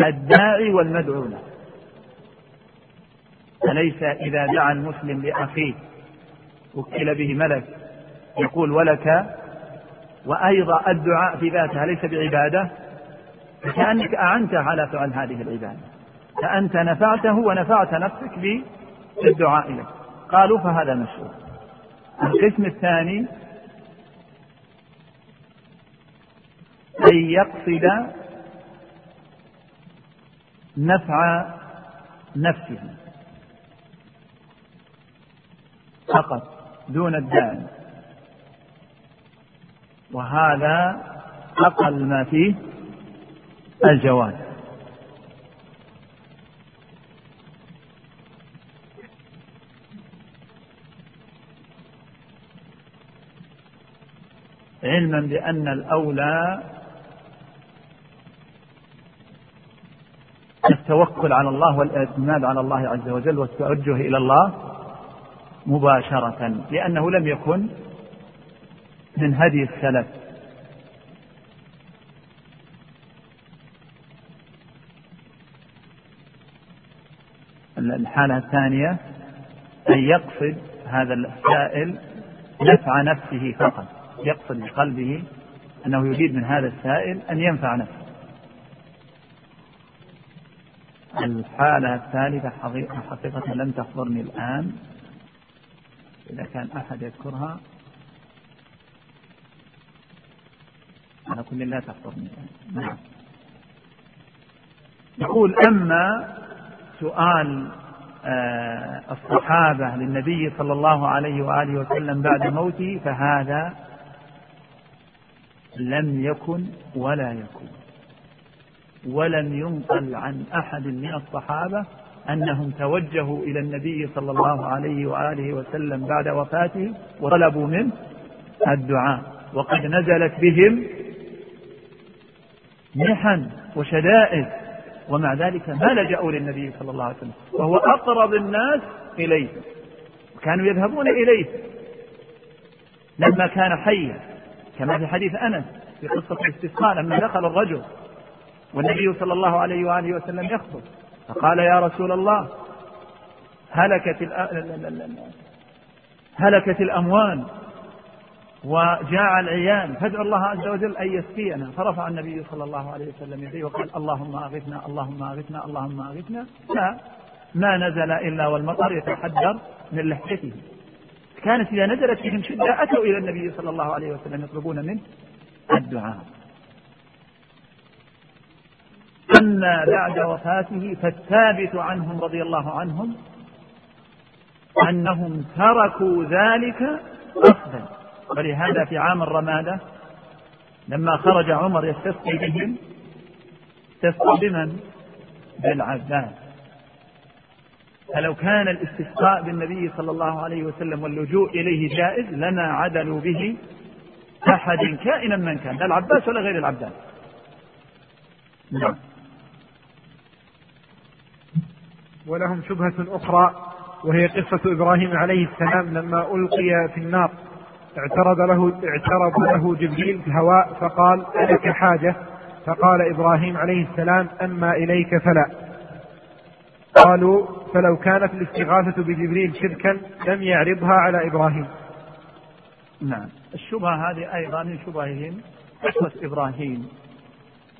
الداعي والمدعو له أليس إذا دعا المسلم لأخيه وكل به ملك يقول ولك؟ وأيضا الدعاء في ذاته ليس بعبادة فكأنك أعنته على فعل هذه العبادة. فأنت نفعته ونفعت نفسك بالدعاء له. قالوا فهذا مشروع. القسم الثاني أن يقصد نفع نفسه فقط دون الداعي وهذا أقل ما فيه الجواز علما بأن الأولى التوكل على الله والإعتماد على الله عز وجل والتوجه إلى الله مباشرة لأنه لم يكن من هدي السلف. الحالة الثانية أن يقصد هذا السائل نفع نفسه فقط. يقصد بقلبه أنه يريد من هذا السائل أن ينفع نفسه. الحالة الثالثة حقيقة لم تحضرني الآن. إذا كان أحد يذكرها. على كل لا تحضرني الآن. نعم. يقول أما سؤال آه، الصحابة للنبي صلى الله عليه وآله وسلم بعد موته فهذا لم يكن ولا يكون ولم ينقل عن أحد من الصحابة أنهم توجهوا إلى النبي صلى الله عليه وآله وسلم بعد وفاته وطلبوا منه الدعاء. وقد نزلت بهم محن وشدائد. ومع ذلك ما لجأوا للنبي صلى الله عليه وسلم. وهو أقرب الناس إليه. كانوا يذهبون إليه. لما كان حيا. كما في حديث أنس في قصة الاستسقاء لما دخل الرجل والنبي صلى الله عليه وآله وسلم يخطب فقال يا رسول الله هلكت هلكت الأموال وجاع العيال. فادعوا الله عز وجل أن يسقينا. فرفع النبي صلى الله عليه وسلم يديه وقال اللهم أغثنا اللهم أغثنا اللهم أغثنا. لا ما نزل إلا والمطر يتحدر من لحيته. كانت إذا نزلت بهم شدة أتوا إلى النبي صلى الله عليه وسلم يطلبون منه الدعاء. أما بعد وفاته فالثابت عنهم رضي الله عنهم أنهم تركوا ذلك قصدا ولهذا في عام الرمادة لما خرج عمر يستسقي بهم استسقى بمن؟ بالعباس فلو كان الاستسقاء بالنبي صلى الله عليه وسلم واللجوء إليه جائز لما عدلوا به أحد كائنا من كان لا العباس ولا غير العباس نعم. ولهم شبهة أخرى وهي قصة إبراهيم عليه السلام لما ألقي في النار. اعترض له اعترض له جبريل في الهواء فقال ألك حاجة؟ فقال إبراهيم عليه السلام أما إليك فلا. قالوا فلو كانت الاستغاثة بجبريل شركا لم يعرضها على إبراهيم. نعم. الشبهة هذه أيضا من شبههم قصة إبراهيم.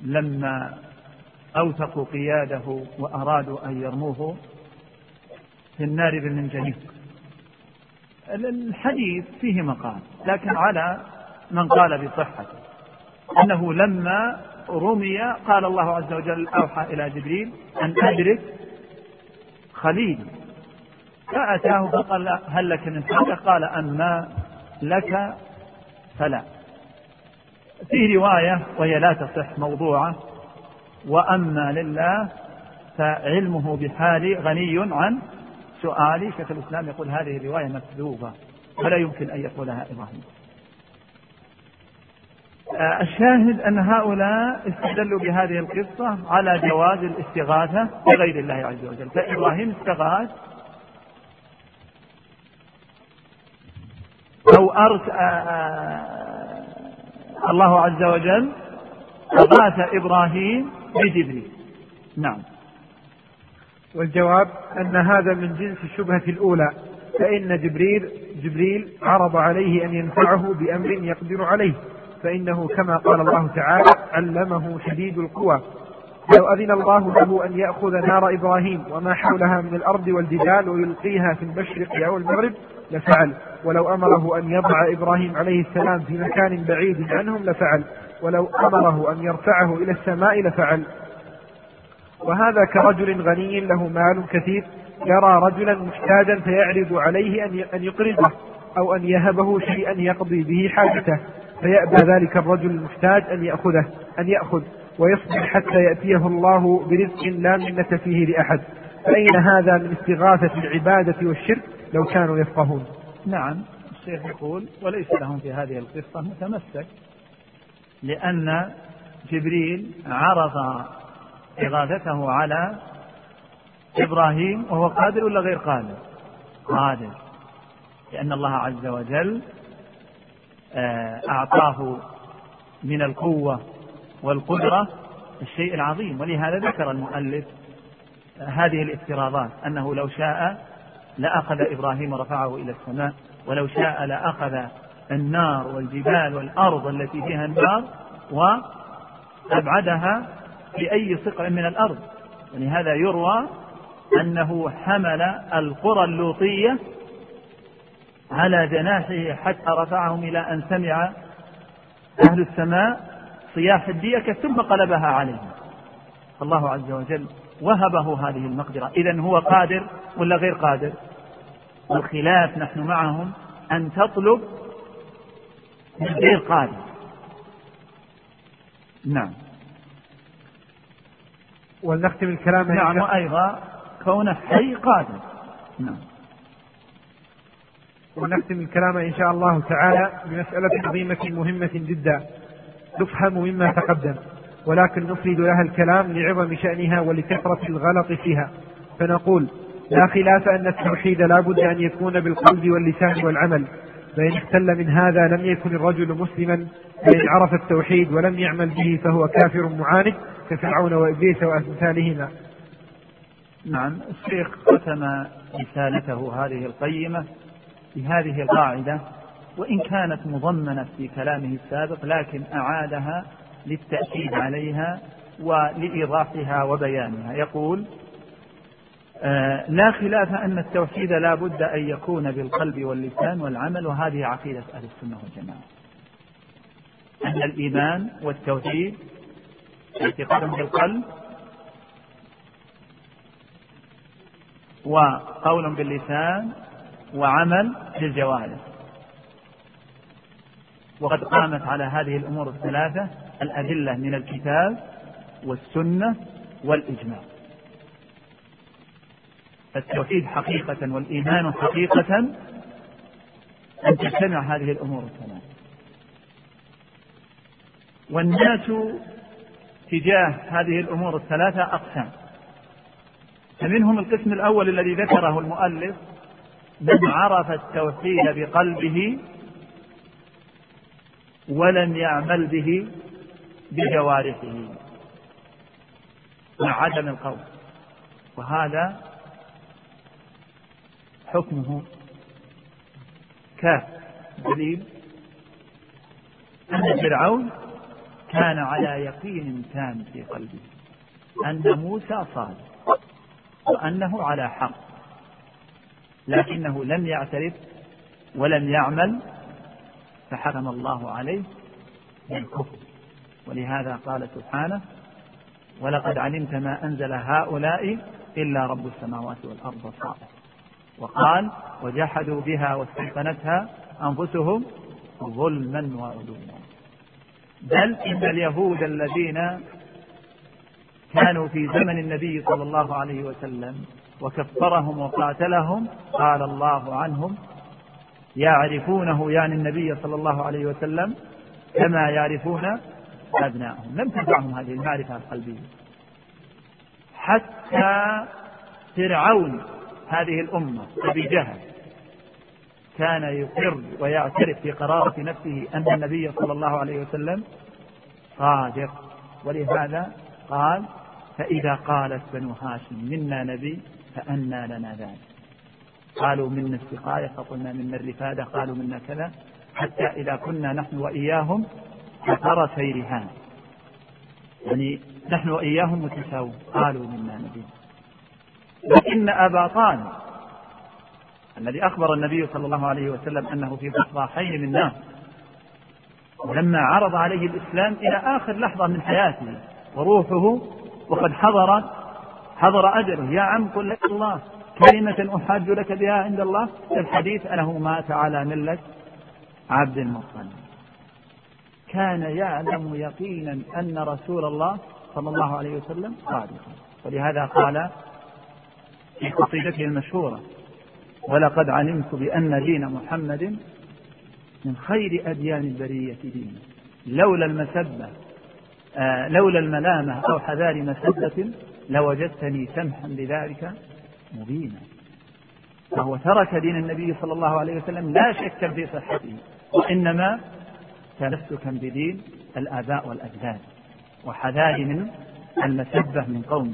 لما أوثقوا قياده وأرادوا أن يرموه في النار بالمنجنيق. الحديث فيه مقال لكن على من قال بصحته أنه لما رمي قال الله عز وجل أوحى إلى جبريل أن أدرك خليل. فأتاه فقال هل لك من حاجة قال أما لك فلا. في رواية وهي لا تصح موضوعة وأما لله فعلمه بحالي غني عن سؤالي. شيخ الإسلام يقول هذه الرواية مكذوبة ولا يمكن أن يقولها إبراهيم. الشاهد أن هؤلاء استدلوا بهذه القصة على جواز الاستغاثة بغير الله عز وجل. فإبراهيم استغاث أو أرس آه، آه، الله عز وجل أغاث إبراهيم بجبريل. نعم. والجواب أن هذا من جنس الشبهة الأولى فإن جبريل جبريل عرض عليه أن ينفعه بأمر يقدر عليه. فإنه كما قال الله تعالى علمه شديد القوى. لو أذن الله له أن يأخذ نار إبراهيم وما حولها من الأرض والجبال ويلقيها في المشرق أو المغرب لفعل. ولو أمره أن يضع إبراهيم عليه السلام في مكان بعيد عنهم لفعل. ولو أمره أن يرفعه إلى السماء لفعل. وهذا كرجل غني له مال كثير. يرى رجلا محتاجا فيعرض عليه أن يقرضه أو أن يهبه شيئا يقضي به حاجته. فيأبى ذلك الرجل المحتاج أن يأخذه أن يأخذ ويصبر حتى يأتيه الله برزق لا منة فيه لأحد. فأين هذا من استغاثة العبادة والشرك لو كانوا يفقهون؟ نعم الشيخ يقول وليس لهم في هذه القصة متمسك لأن جبريل عرض إغاثته على إبراهيم وهو قادر ولا غير قادر؟ قادر. لأن الله عز وجل أعطاه من القوة والقدرة الشيء العظيم. ولهذا ذكر المؤلف هذه الافتراضات أنه لو شاء لأخذ إبراهيم ورفعه إلى السماء ولو شاء لأخذ النار والجبال والأرض التي فيها النار وأبعدها في أي صقع من الأرض. ولهذا يروى أنه حمل القرى اللوطية على جناحه حتى رفعهم إلى أن سمع أهل السماء صياح الديكة ثم قلبها عليهم. الله عز وجل وهبه هذه المقدرة. إذا هو قادر ولا غير قادر؟ الخلاف نحن معهم أن تطلب من غير قادر. نعم. ولنختم الكلام نعم وأيضا كونه حي قادر. نعم. ونختم الكلام إن شاء الله تعالى بمسألة عظيمة مهمة جدا. تفهم مما تقدم ولكن نفرد لها الكلام لعظم شأنها ولكثرة الغلط فيها. فنقول لا خلاف أن التوحيد لا بد أن يكون بالقلب واللسان والعمل. فإن اختل من هذا لم يكن الرجل مسلما فإن عرف التوحيد ولم يعمل به فهو كافر معاند كفرعون وإبليس وأمثالهما. نعم الشيخ ختم رسالته هذه القيمة بهذه القاعدة وإن كانت مضمنة في كلامه السابق لكن أعادها للتأكيد عليها ولإيضاحها وبيانها. يقول آه لا خلاف أن التوحيد لا بد أن يكون بالقلب واللسان والعمل وهذه عقيدة أهل السنة والجماعة. أن الإيمان والتوحيد اعتقاد بالقلب وقول باللسان وعمل بالجوارح وقد قامت على هذه الأمور الثلاثة الأدلة من الكتاب والسنة والإجماع. التوحيد حقيقة والإيمان حقيقة. أن تجتمع هذه الأمور الثلاثة. والناس تجاه هذه الأمور الثلاثة أقسام. فمنهم القسم الأول الذي ذكره المؤلف من عرف التوحيد بقلبه ولم يعمل به بجوارحه مع عدم القول. وهذا حكمه. كاف. دليل أن فرعون كان على يقين تام في قلبه أن موسى صادق وأنه على حق. لكنه لم يعترف ولم يعمل فحكم الله عليه بالكفر ولهذا قال سبحانه ولقد علمت ما أنزل هؤلاء إلا رب السماوات والأرض صالح وقال وجحدوا بها واستيقنتها أنفسهم ظلما وعلوا. بل إن اليهود الذين كانوا في زمن النبي صلى الله عليه وسلم وكفرهم وقاتلهم قال الله عنهم يعرفونه يعني النبي صلى الله عليه وسلم كما يعرفون أبنائهم. لم تنفعهم هذه المعرفة القلبية. حتى فرعون هذه الأمة أبي جهل كان يقر ويعترف في قرارة نفسه أن النبي صلى الله عليه وسلم صادق. ولهذا قال فإذا قالت بنو هاشم منا نبي فأنى لنا ذلك. قالوا منا السقاية فقلنا منا الرفادة قالوا منا كذا حتى إذا كنا نحن وإياهم كفرسي رهان يعني نحن وإياهم متساوون. قالوا منا نبي. لكن أبا طالب الذي أخبر النبي صلى الله عليه وسلم أنه في بصراحين من نار ولما عرض عليه الإسلام إلى آخر لحظة من حياته وروحه وقد حضر حضر أجله يا عم قل لك الله كلمة أحاج لك بها عند الله. الحديث أنه مات على ملة عبد المطلب. كان يعلم يقينا أن رسول الله صلى الله عليه وسلم صادقا. ولهذا قال في قصيدته المشهورة ولقد علمت بأن دين محمد من خير أديان البرية دينا لولا المسبة آه لولا الملامة أو حذار مسبة لوجدتني سمحا بذلك مبينا. فهو ترك دين النبي صلى الله عليه وسلم لا شك في صحته وإنما تمسكا بدين الآباء والأجداد وحذار من المسبة من قومه.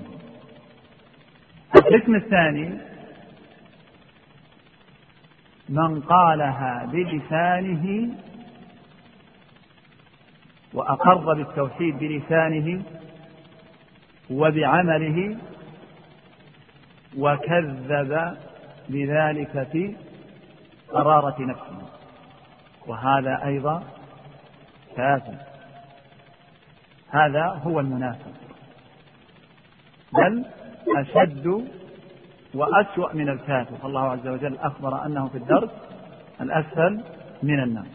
القسم الثاني من قالها بلسانه وأقر بالتوحيد بلسانه وبعمله وكذب بذلك في قرارة نفسه. وهذا أيضا كافر هذا هو المنافق. بل أشد وأسوأ من الكافر فالله عز وجل أخبر أنه في الدرك الأسفل من النار.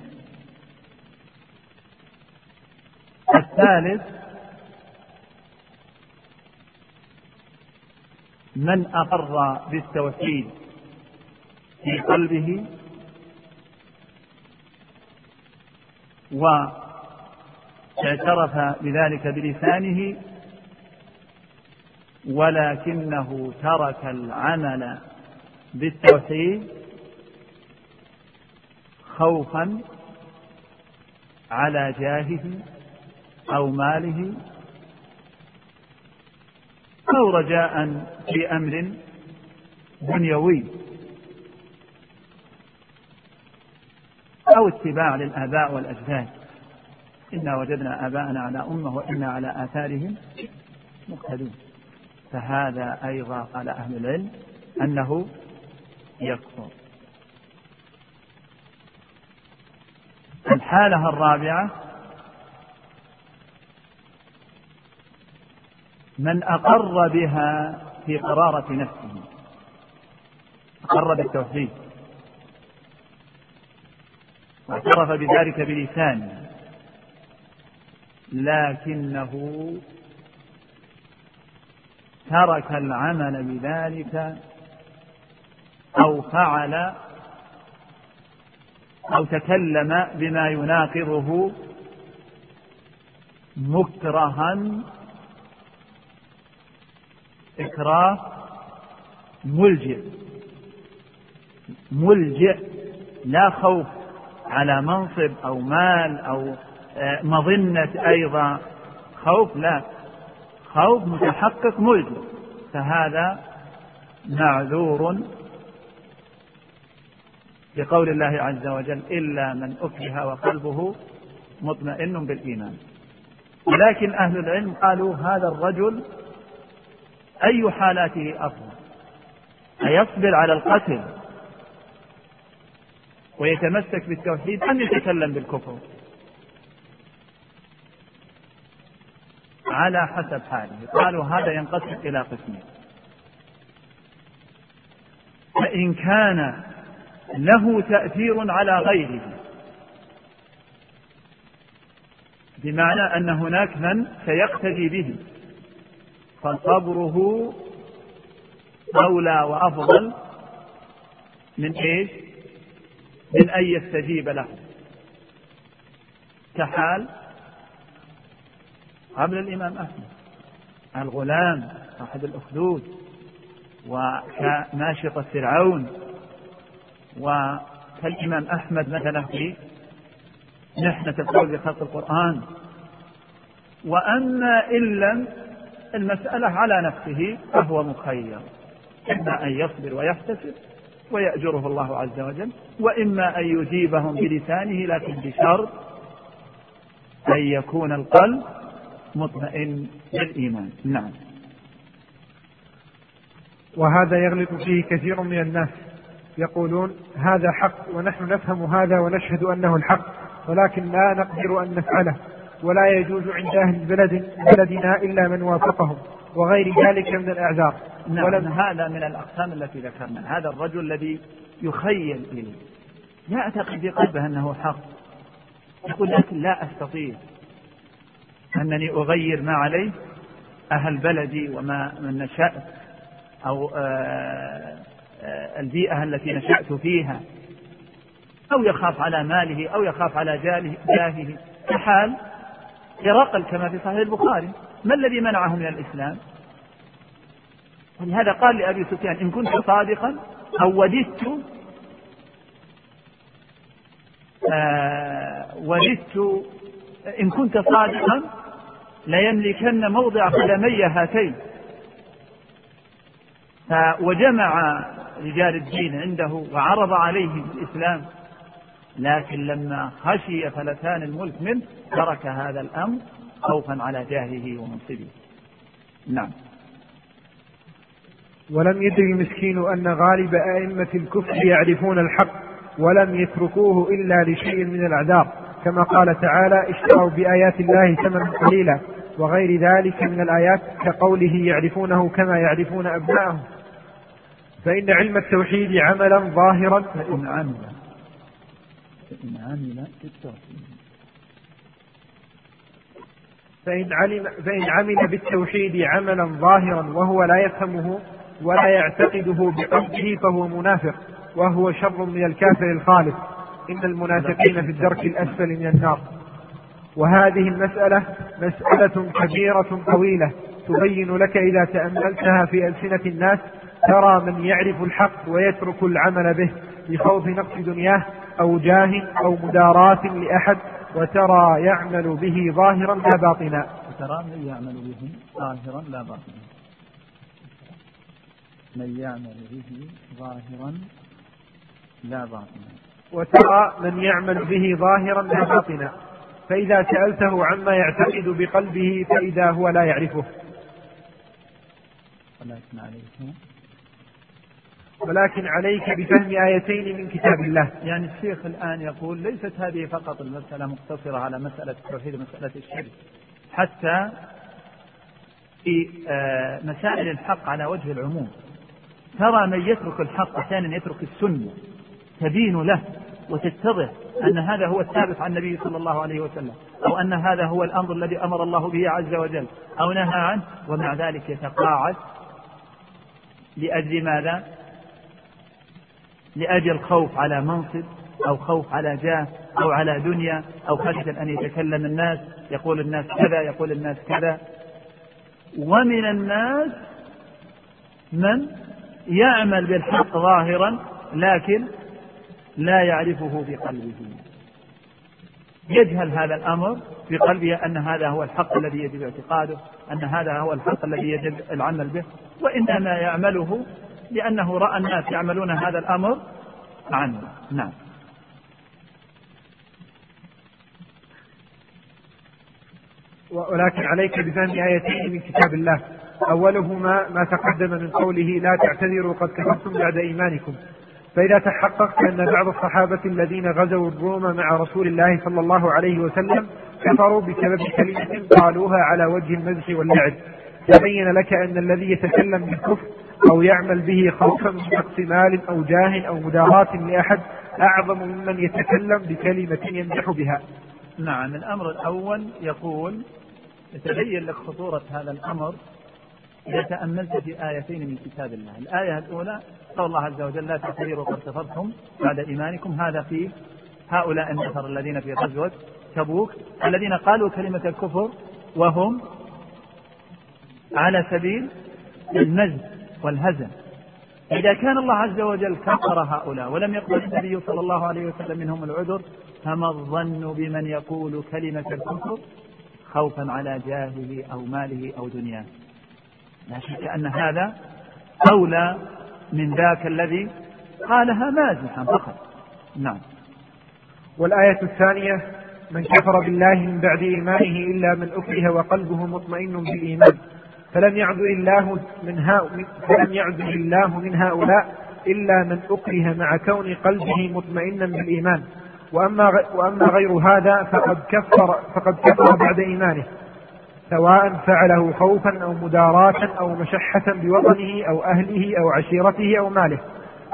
الثالث من أقر بالتوحيد في قلبه واعترف بذلك بلسانه ولكنه ترك العمل بالتوحيد خوفا على جاهه أو ماله أو رجاء في أمر دنيوي. أو اتباع للآباء والأجداد. إنا وجدنا آباءنا على أمة وإنا على آثارهم مقتدون. فهذا أيضا قال أهل العلم أنه يكفر. الحالة الرابعة من أقر بها في قرارة نفسه. أقر بالتوحيد. واعترف بذلك بلسانه لكنه ترك العمل بذلك أو فعل أو تكلم بما يناقضه مكرها إكراه ملجئ. ملجئ لا خوف على منصب أو مال أو آه، مظنة أيضا. خوف لا. خوف متحقق ملزم فهذا معذور بقول الله عز وجل إلا من أكره وقلبه مطمئن بالإيمان. ولكن أهل العلم قالوا هذا الرجل أي حالاته أفضل أيصبر على القتل. ويتمسك بالتوحيد أم يتكلم بالكفر. على حسب حاله. قالوا هذا ينقسم إلى قسمين. فإن كان له تأثير على غيره. بمعنى أن هناك من سيقتدي به. فصبره أولى وأفضل من إيش؟ من أن يستجيب له. كحال قبل الإمام أحمد. الغلام أحد الأخدود وكناشطة فرعون وكالإمام أحمد مثلا في محنة القول بخلق القرآن. وأما إن لم المسألة على نفسه فهو مخير. إما أن يصبر ويحتسب ويأجره الله عز وجل وإما أن يجيبهم بلسانه لكن بشرط أن يكون القلب مطمئن بالإيمان نعم. وهذا يغلط فيه كثير من الناس. يقولون هذا حق ونحن نفهم هذا ونشهد أنه الحق ولكن لا نقدر أن نفعله. ولا يجوز عند أهل بلد بلدنا إلا من وافقهم وغير ذلك من الأعذار. نعم ولم هذا من الأقسام التي ذكرنا. هذا الرجل الذي يخيل إليه يعتقد في قلبه أنه حق. يقول لكن لا أستطيع أنني أغير ما عليه أهل بلدي وما من نشأت أو آه، آه، البيئة التي نشأت فيها. أو يخاف على ماله أو يخاف على جاهه. كحال هرقل كما في صحيح البخاري. ما الذي منعه من الإسلام؟ ولهذا قال لأبي سفيان إن كنت صادقا أو وددت آه وددت إن كنت صادقا ليملكن موضع قدمي هاتين. وجمع رجال الدين عنده وعرض عليهم الإسلام لكن لما خشي فلتان الملك منه ترك هذا الأمر خوفا على جاهه ومنصبه. نعم. ولم يدري المسكين أن غالب أئمة الكفر يعرفون الحق ولم يتركوه إلا لشيء من الأعذار. كما قال تعالى اشتروا بآيات الله ثمنا قليلا وغير ذلك من الآيات كقوله يعرفونه كما يعرفون أبناءهم فإن علم التوحيد عملا ظاهرا. فإن عمل فإن عمل بالتوحيد. فإن, علم فإن عمل بالتوحيد عملا ظاهرا وهو لا يفهمه ولا يعتقده بقلبه فهو منافق وهو شر من الكافر الخالص. إن المنافقين في الدرك الأسفل من النار. وهذه المسألة مسألة كبيرة طويلة. تبين لك إذا تأملتها في ألسنة الناس ترى من يعرف الحق ويترك العمل به. لخوف نقص دنياه أو جاه أو مداراة لأحد وترى يعمل به ظاهرا لا باطنا. وترى من يعمل به ظاهرا لا باطنا. من يعمل به ظاهرا لا باطنا. وترى من يعمل به ظاهرا لا باطنا. فإذا سألته عما يعتقد بقلبه فإذا هو لا يعرفه. ولكن عليك ولكن عليك بفهم آيتين من كتاب الله. يعني الشيخ الآن يقول ليست هذه فقط المسألة مقتصرة على مسألة التوحيد ومسألة الشرك. حتى في آه، مسائل الحق على وجه العموم. ترى من يترك الحق أحيانا يترك السنة تبين له وتتضح أن هذا هو الثابت عن النبي صلى الله عليه وسلم أو أن هذا هو الأمر الذي أمر الله به عز وجل أو نهى عنه ومع ذلك يتقاعد لأجل ماذا؟ لأجل خوف على منصب أو خوف على جاه أو على دنيا أو خشية أن يتكلم الناس يقول الناس كذا يقول الناس كذا. ومن الناس من يعمل بالحق ظاهرا لكن لا يعرفه في قلبه. يجهل هذا الأمر في قلبه أن هذا هو الحق الذي يجب اعتقاده، أن هذا هو الحق الذي يجب العمل به، وإنما يعمله لأنه رأى الناس يعملون هذا الأمر عنه، نعم. ولكن عليك بفهم آيتين من كتاب الله. أولهما ما تقدم من قوله لا تعتذروا قد كفرتم بعد إيمانكم. فإذا تحققت أن بعض الصحابة الذين غزوا الروم مع رسول الله صلى الله عليه وسلم كفروا بسبب كلمة قالوها على وجه المزح واللعب. تبين لك أن الذي يتكلم بالكفر أو يعمل به خوفا من نقص مال أو جاه أو مداراة لأحد أعظم ممن يتكلم بكلمة يمدح بها. نعم الأمر الأول يقول يتبين لك خطورة هذا الأمر إذا تأملت في آيتين من كتاب الله. الآية الأولى قال الله عز وجل لا تعتذروا قد كفرتم بعد إيمانكم. هذا في هؤلاء النفر الذين في غزوة تبوك الذين قالوا كلمة الكفر وهم على سبيل المزج والهزم. إذا كان الله عز وجل كفر هؤلاء ولم يقبل النبي صلى الله عليه وسلم منهم العذر فما الظن بمن يقول كلمة الكفر؟ خوفا على جاهه أو ماله أو دنياه. لا شك أن هذا أولى من ذاك الذي قالها مازحا فقط. نعم. والآية الثانية من كفر بالله من بعد إيمانه إلا من أكره وقلبه مطمئن بالإيمان. فلم يعذر الله من فلم يعذر الله من هؤلاء إلا من أكره مع كون قلبه مطمئنا بالإيمان. وأما وأما غير هذا فقد كفر فقد كفر بعد إيمانه سواء فعله خوفا أو مداراة أو مشحة بوطنه أو أهله أو عشيرته أو ماله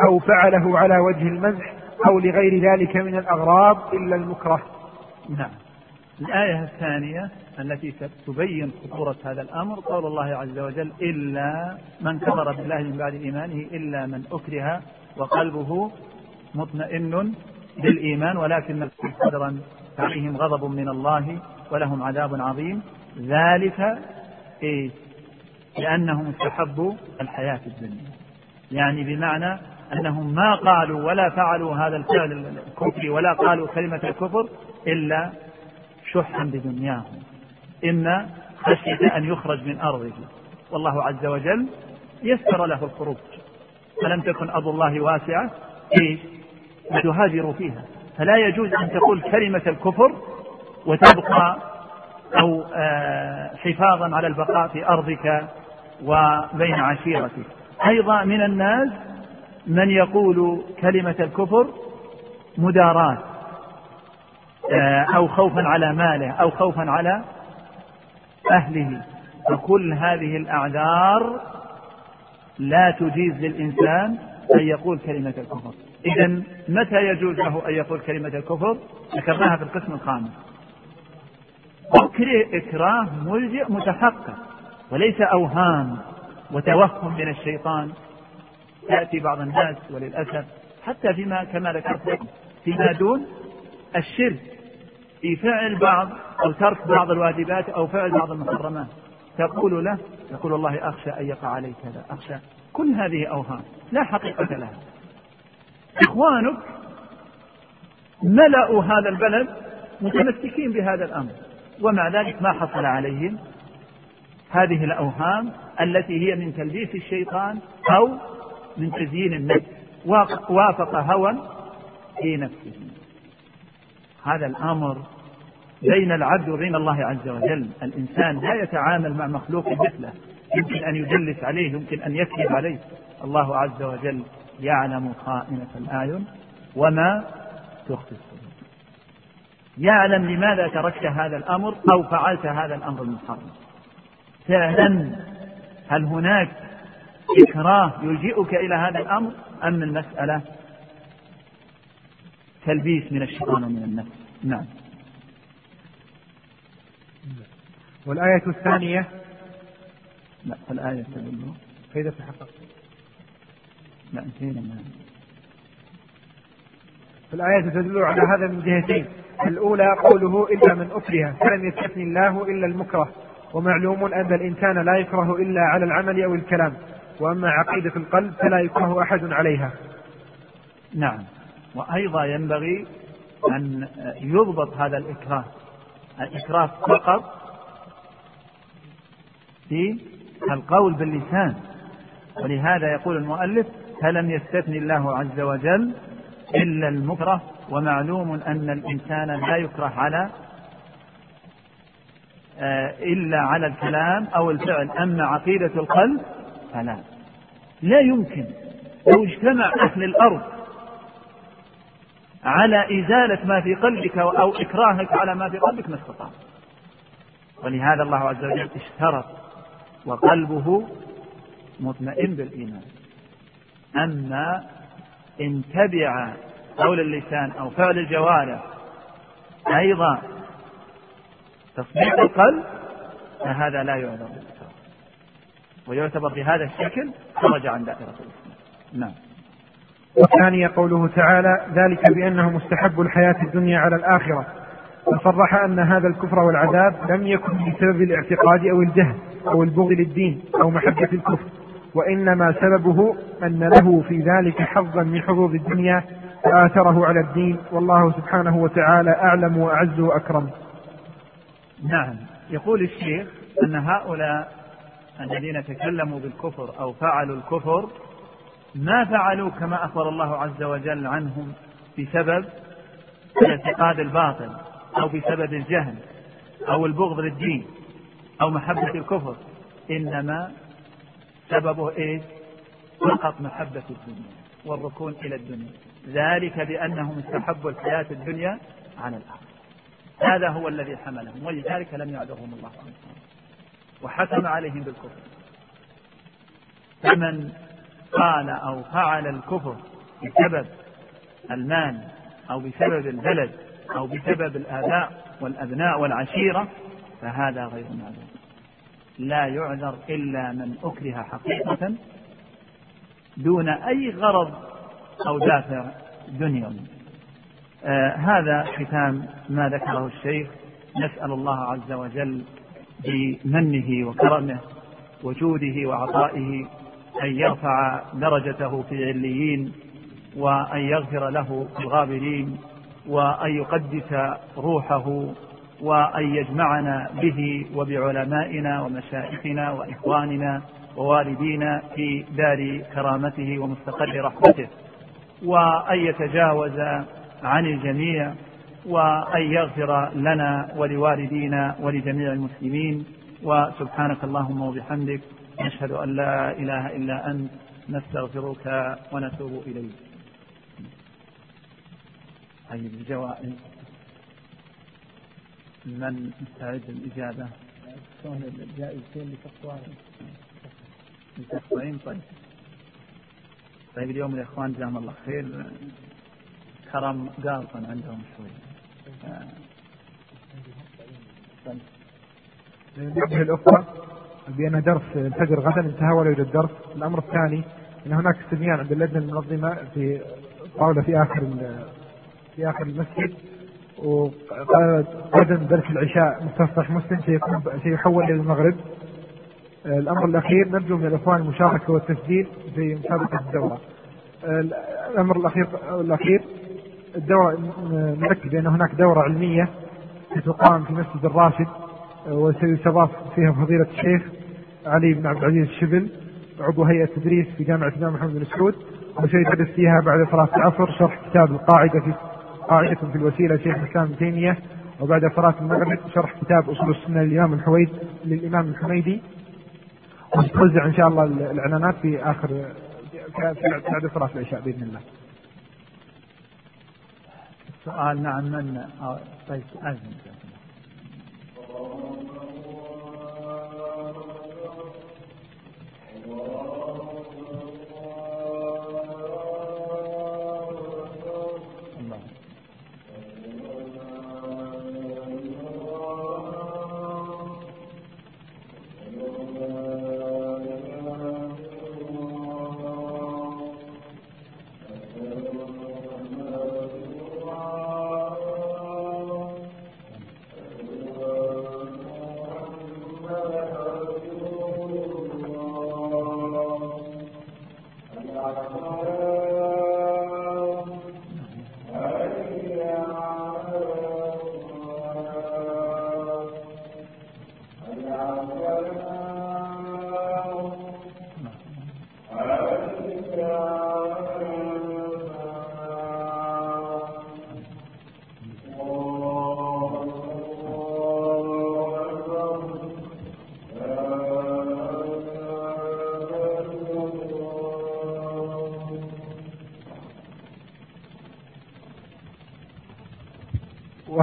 أو فعله على وجه المزح أو لغير ذلك من الأغراض إلا المكره. نعم. الآية الثانية التي تبين خطورة هذا الأمر. قول الله عز وجل إلا من كفر بالله من بعد إيمانه إلا من أكره وقلبه مطمئن بالإيمان ولكن قدرا عليهم غضب من الله ولهم عذاب عظيم. ذلك إيه لأنهم استحبوا الحياة الدنيا. يعني بمعنى أنهم ما قالوا ولا فعلوا هذا الفعل الكفري ولا قالوا كلمة الكفر إلا شحا بدنياهم. إما خشية أن يخرج من أرضه. والله عز وجل يسر له الخروج. فلم تكن أرض الله واسعة إيش وتهاجر فيها. فلا يجوز أن تقول كلمة الكفر وتبقى أو آه، حفاظا على البقاء في أرضك وبين عشيرتك. أيضا من الناس من يقول كلمة الكفر مداراة آه، أو خوفا على ماله أو خوفا على أهله فكل هذه الأعذار لا تجيز للإنسان أن يقول كلمة الكفر. إذا متى يجوز له أن يقول كلمة الكفر؟ ذكرناها في القسم الخامس. إكراه ملجئ متحقق وليس أوهام وتوهم من الشيطان. يأتي بعض الناس وللأسف حتى فيما كما ذكرت فيما دون الشرك. في فعل بعض أو ترك بعض الواجبات أو فعل بعض المحرمات. تقول له يقول الله أخشى أن يقع عليك كذا أخشى. كل هذه أوهام لا حقيقة لها. إخوانك ملأوا هذا البلد متمسكين بهذا الأمر. ومع ذلك ما حصل عليهم؟ هذه الأوهام التي هي من تلبيس الشيطان أو من تزيين النفس. وافق هوى في نفسه. هذا الأمر بين العبد وبين الله عز وجل. الإنسان لا يتعامل مع مخلوق مثله. يمكن أن يدلس عليه يمكن أن يكذب عليه. الله عز وجل يعلم خائنة الأعين وما تخفي الصدور. يعلم لماذا تركت هذا الأمر أو فعلت هذا الأمر المحرم فعلا هل هناك إكراه يلجئك إلى هذا الأمر أم المسألة تلبيس من الشيطان ومن النفس. نعم. والآية الثانية؟ لا الآية تدل فإذا تحقق؟ لا انتهينا منها فالآية تدل على هذا من جهتين. الأولى قوله إلا من أكره فلم يستثني الله إلا المكره. ومعلوم أن الإنسان لا يكره إلا على العمل أو الكلام. وأما عقيدة القلب فلا يكره أحد عليها. نعم. وأيضا ينبغي أن يضبط هذا الإكراه. الإكراه فقط في القول باللسان. ولهذا يقول المؤلف فلم يستثني الله عز وجل إلا المكره ومعلوم أن الإنسان لا يكره على آه، إلا على الكلام أو الفعل. أما عقيدة القلب فلا. لا يمكن. لو اجتمع أهل الأرض على إزالة ما في قلبك أو إكراهك على ما في قلبك ما استطاع. ولهذا الله عز وجل اشترط وقلبه مطمئن بالإيمان. أما إن تبع قول اللسان أو فعل الجوارح أيضا تصديق القلب فهذا لا يعذر ويعتبر بهذا الشكل خرج عن دائرة الإسلام. نعم. والثانية قوله تعالى ذلك بأنهم استحبوا الحياة الدنيا على الآخرة. فصرح أن هذا الكفر والعذاب لم يكن بسبب الاعتقاد أو الجهل أو البغض للدين أو محبة الكفر وإنما سببه أن له في ذلك حظا من حظوظ الدنيا فآثره على الدين. والله سبحانه وتعالى أعلم وأعز وأكرم. نعم. يقول الشيخ أن هؤلاء الذين تكلموا بالكفر أو فعلوا الكفر ما فعلوا كما أخبر الله عز وجل عنهم بسبب الاعتقاد الباطل أو بسبب الجهل أو البغض للدين أو محبة الكفر. إنما سببه إيش؟ فقط محبة الدنيا والركون إلى الدنيا. ذلك بأنهم استحبوا الحياة الدنيا عن الآخرة هذا هو الذي حملهم ولذلك لم يعذرهم الله عنه وحكم عليهم بالكفر. فمن قال أو فعل الكفر بسبب المال أو بسبب البلد أو بسبب الآباء والأبناء والعشيرة فهذا غير معذور لا يعذر إلا من أكره حقيقة دون أي غرض أو دافع دنيوي آه هذا ختام ما ذكره الشيخ. نسأل الله عز وجل بمنه وكرمه وجوده وعطائه أن يرفع درجته في عليين وأن يغفر له الغابرين وأن يقدس روحه وأن يجمعنا به وبعلمائنا ومشايخنا وإخواننا ووالدينا في دار كرامته ومستقر رحمته. وأن يتجاوز عن الجميع وأن يغفر لنا ولوالدينا ولجميع المسلمين. وسبحانك اللهم وبحمدك نشهد أن لا إله إلا أنت نستغفرك ونتوب إليك. طيب الجوائز من مستعد للإجابة؟ شلون الجائزتين لتقوى. لتقوين طيب. طيب اليوم الإخوان جزاهم الله خير. كرم قالطا عندهم شوي. ننبه الأخوة بأن درس الفجر غدا انتهى ولا يوجد درس. الأمر الثاني أن هناك استبيان عند اللجنة المنظمة في طاولة في آخر في آخر المسجد وغدا درس العشاء مستصح مسلم سيكون سيحول إلى المغرب. الأمر الأخير نرجو من الإخوان المشاركة والتسجيل في مسابقة الدورة. الأمر الأخير الأخير الدورة نركز بأن هناك دورة علمية ستقام في مسجد الراشد وسيستضاف فيها فضيلة الشيخ علي بن عبد العزيز الشبل عضو هيئة تدريس في جامعة الإمام محمد بن سعود. وسيدرس فيها بعد صلاة العصر شرح كتاب القاعدة في قاعدة في الوسيلة شيخ الإسلام ابن تيمية. وبعد صلاة المغرب شرح كتاب أصول السنة للإمام الحويد للإمام الحميدي. وستوزع إن شاء الله الإعلانات في آخر بعد صلاة العشاء بإذن الله. سؤال نعم من طيب أذن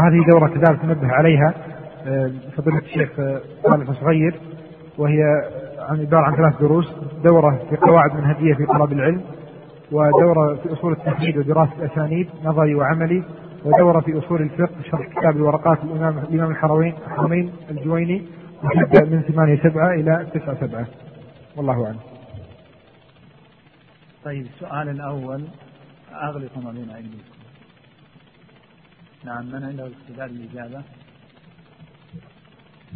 وهذه دورة كذلك ننبه عليها آه، فضيلة الشيخ آه، صالح صغير وهي عن عبارة عن ثلاث دروس دورة في قواعد منهجية في طلب العلم ودورة في أصول التحديد ودراسة الأسانيد نظري وعملي ودورة في أصول الفقه شرح كتاب الورقات الإمام الإمام الحرمين الحرمين الجويني وتبدأ من ثمانية سبعة إلى تسعة سبعة. والله أعلم. طيب السؤال الأول أغلق ما بين أيديكم نعم من عنده استعداد الإجابة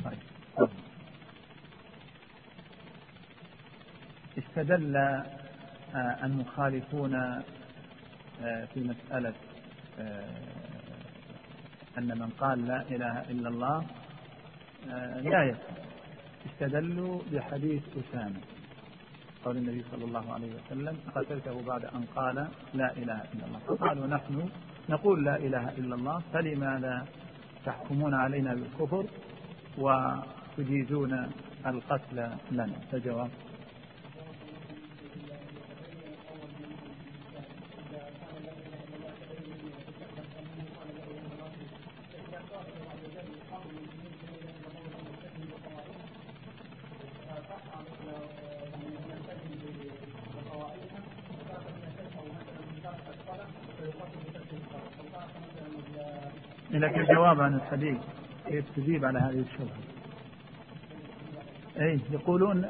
طيب. استدل آه، المخالفون آه، في مسألة آه، أن من قال لا إله إلا الله لا يكفر استدلوا بحديث أسامة قول النبي صلى الله عليه وسلم قتلته بعد أن قال لا إله إلا الله. فقالوا نحن نقول لا إله إلا الله فلماذا تحكمون علينا بالكفر وتجيزون القتل لنا؟ فجواب الجواب عن الحديث كيف تجيب على هذه الشبهة. أي يقولون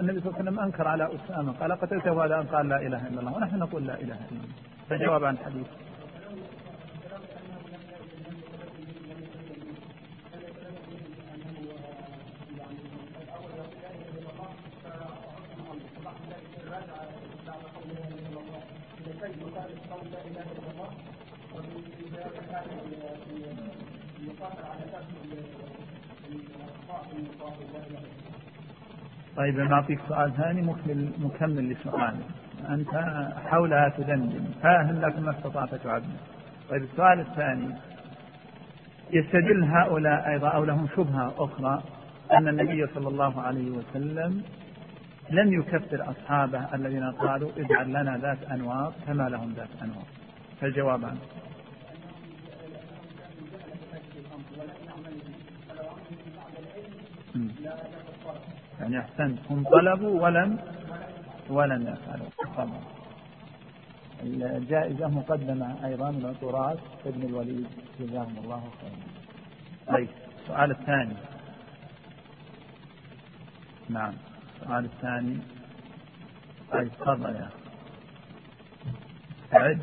النبي صلى الله عليه وسلم أنكر على أسامة قال قتلته بعد أن قال لا إله إلا الله ونحن نقول لا إله إلا الله. فجواب عن الحديث. طيب نعطيك سؤال ثاني مكمل مكمل لسؤالك. أنت حولها تدندن. فاهم لكن ما استطعت تعبر طيب السؤال الثاني. يستدل هؤلاء أيضا أو لهم شبهة أخرى أن النبي صلى الله عليه وسلم لم يكفر أصحابه الذين قالوا اجعل لنا ذات أنوار كما لهم ذات أنوار. فالجواب عنه يعني أحسنت هم طلبوا ولم ولم يفعلوا. طبعا الجائزة مقدمة أيضا من عطورات ابن الوليد. جزاهم الله خيرا. طيب السؤال الثاني. نعم السؤال الثاني. طيب تفضل يا أخي.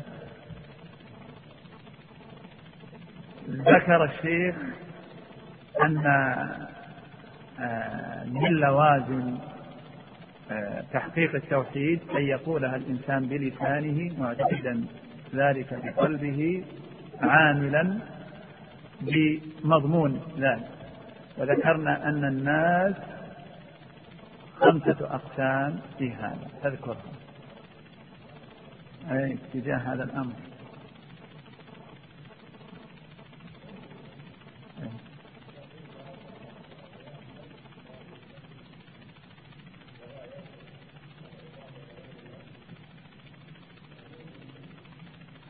ذكر الشيخ أن من لوازم آه، تحقيق التوحيد أن يقولها الإنسان بلسانه معتقدا ذلك بقلبه عاملا بمضمون ذلك. وذكرنا أن الناس خمسة أقسام في هذا. تذكرها أي اتجاه هذا الأمر.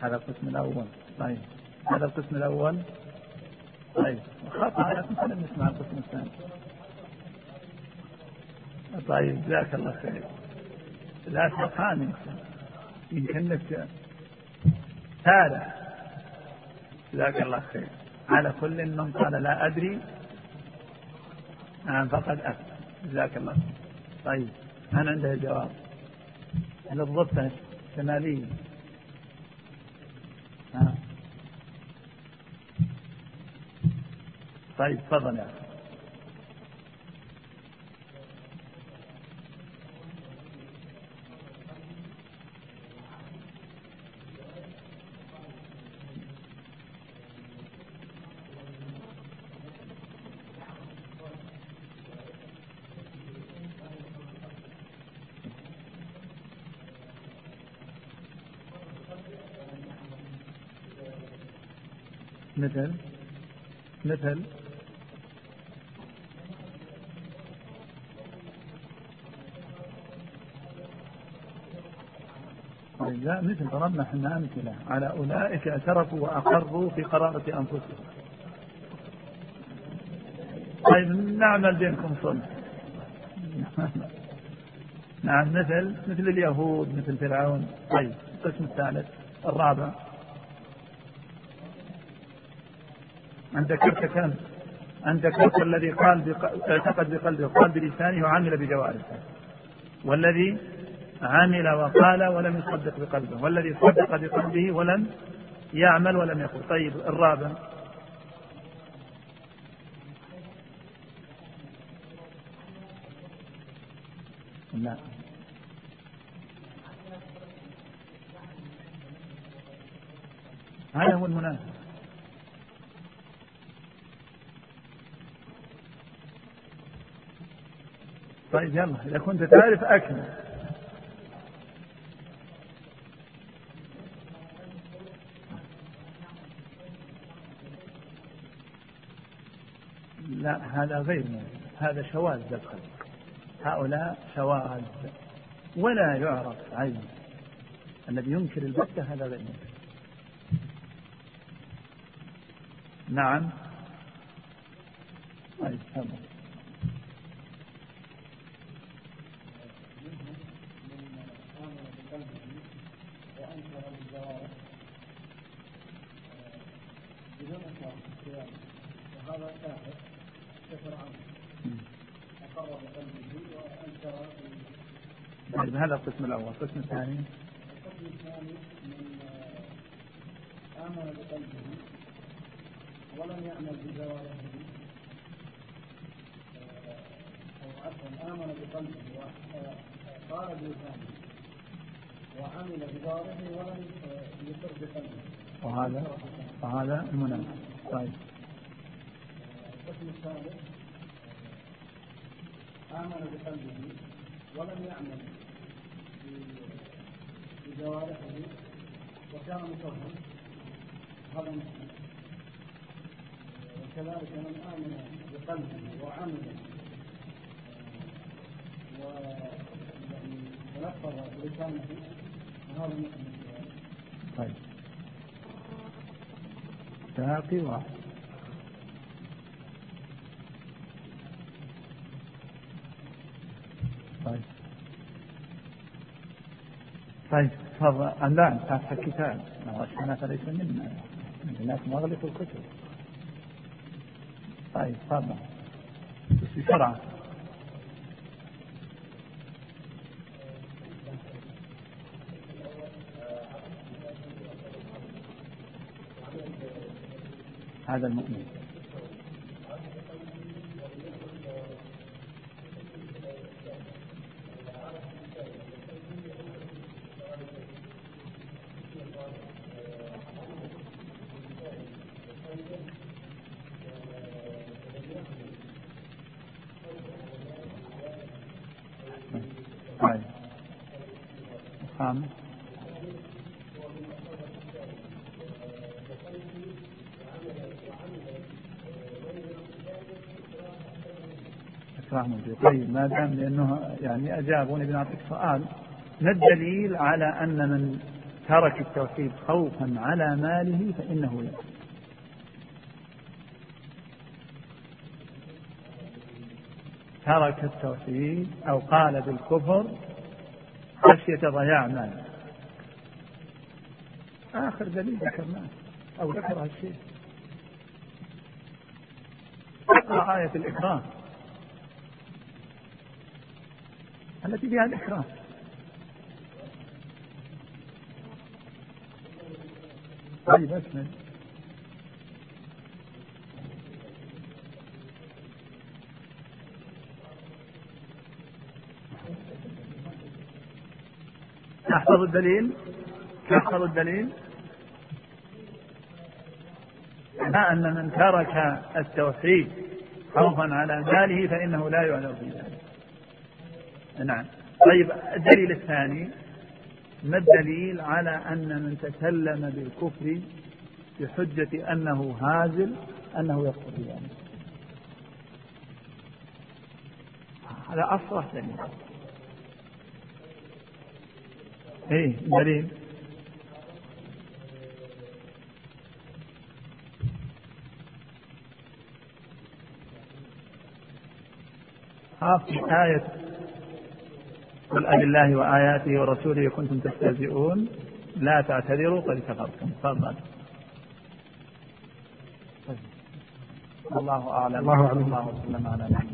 هذا القسم الأول. طيب. هذا القسم الأول. طيب. خطأ لكن خلينا نسمع القسم الثاني. طيب جزاك الله خير. لا تخانق يمكنك تارع جزاك الله خير. على كل من قال لا أدري نعم فقد أفتى جزاك الله خير. طيب. أنا عنده جواب. للضبط الشمالية طيب تفضل يا أخي. مثل؟ مثل؟ لا مثل ضربنا إحنا أمثلة على أولئك اعترفوا وأقروا في قرابة أنفسهم. طيب نعمل بينكم صلح. نعم مثل مثل اليهود مثل فرعون طيب القسم الثالث الرابع أنت ذكرت كم؟ أنت ذكرت الذي قال اعتقد بقلبه وقال بلسانه وعمل بجوارحه والذي عمل وقال ولم يصدق بقلبه. والذي صدق بقلبه ولم يعمل ولم يقل. طيب الرابع. لا هذا هو المنافق طيب يلا إذا كنت تعرف أكمل. هذا غير هذا شواذ الخلق هؤلاء شواذ. ولا يعرف عين. الذي ينكر البتة هذا غير منكر نعم. طيب وهذا كافر كفرعون أقر بقلبه وأنكر طيب هذا القسم الأول، القسم الثاني القسم الثاني. من آمن بقلبه ولم يعمل بجوارحه أو عفوا آمن بقلبه وقال بلسانه وعمل بجوارحه ولم يقر بقلبه وهذا وهذا المنافق طيب. القسم الثالث آمن بقلبه ولم يعمل. بجوارحه وكان مكرها هذا مسلم. وكذلك من آمن بقلبه وعمل ولفظ بلسانه وهذا مسلم. طيب. باقي واحد. طيب. طيب تفضل. لا فاتح الكتاب ما غشنا فليس منا الناس مغلق الكتب طيب تفضل. بس بسرعة. هذا المؤمن الخامس طيب ما دام لأنه يعني اجابوني بنعطيك سؤال. ما الدليل على أن من ترك التوحيد خوفا على ماله فإنه يكفر ترك التوحيد أو قال بالكفر خشية ضياع مال آخر دليل ذكرناه أو ذكر هالشيء. أقرأ آية الإكرام. التي فيها الإكرام طيب أكمل تحفظ الدليل؟ تحفظ الدليل؟ ما أن من ترك التوحيد خوفا على ماله فإنه لا يعلم في ذلك نعم. طيب الدليل الثاني ما الدليل على أن من تكلم بالكفر بحجة أنه هازل أنه يكفر بذلك هذا أصرح دليل. إيه دليل. في آية قل أب الله وآياته ورسوله كنتم تستهزئون. لا تعتذروا قد كفرتم. تفضل. الله أعلم. الله أعلم. الله وسلم على نبينا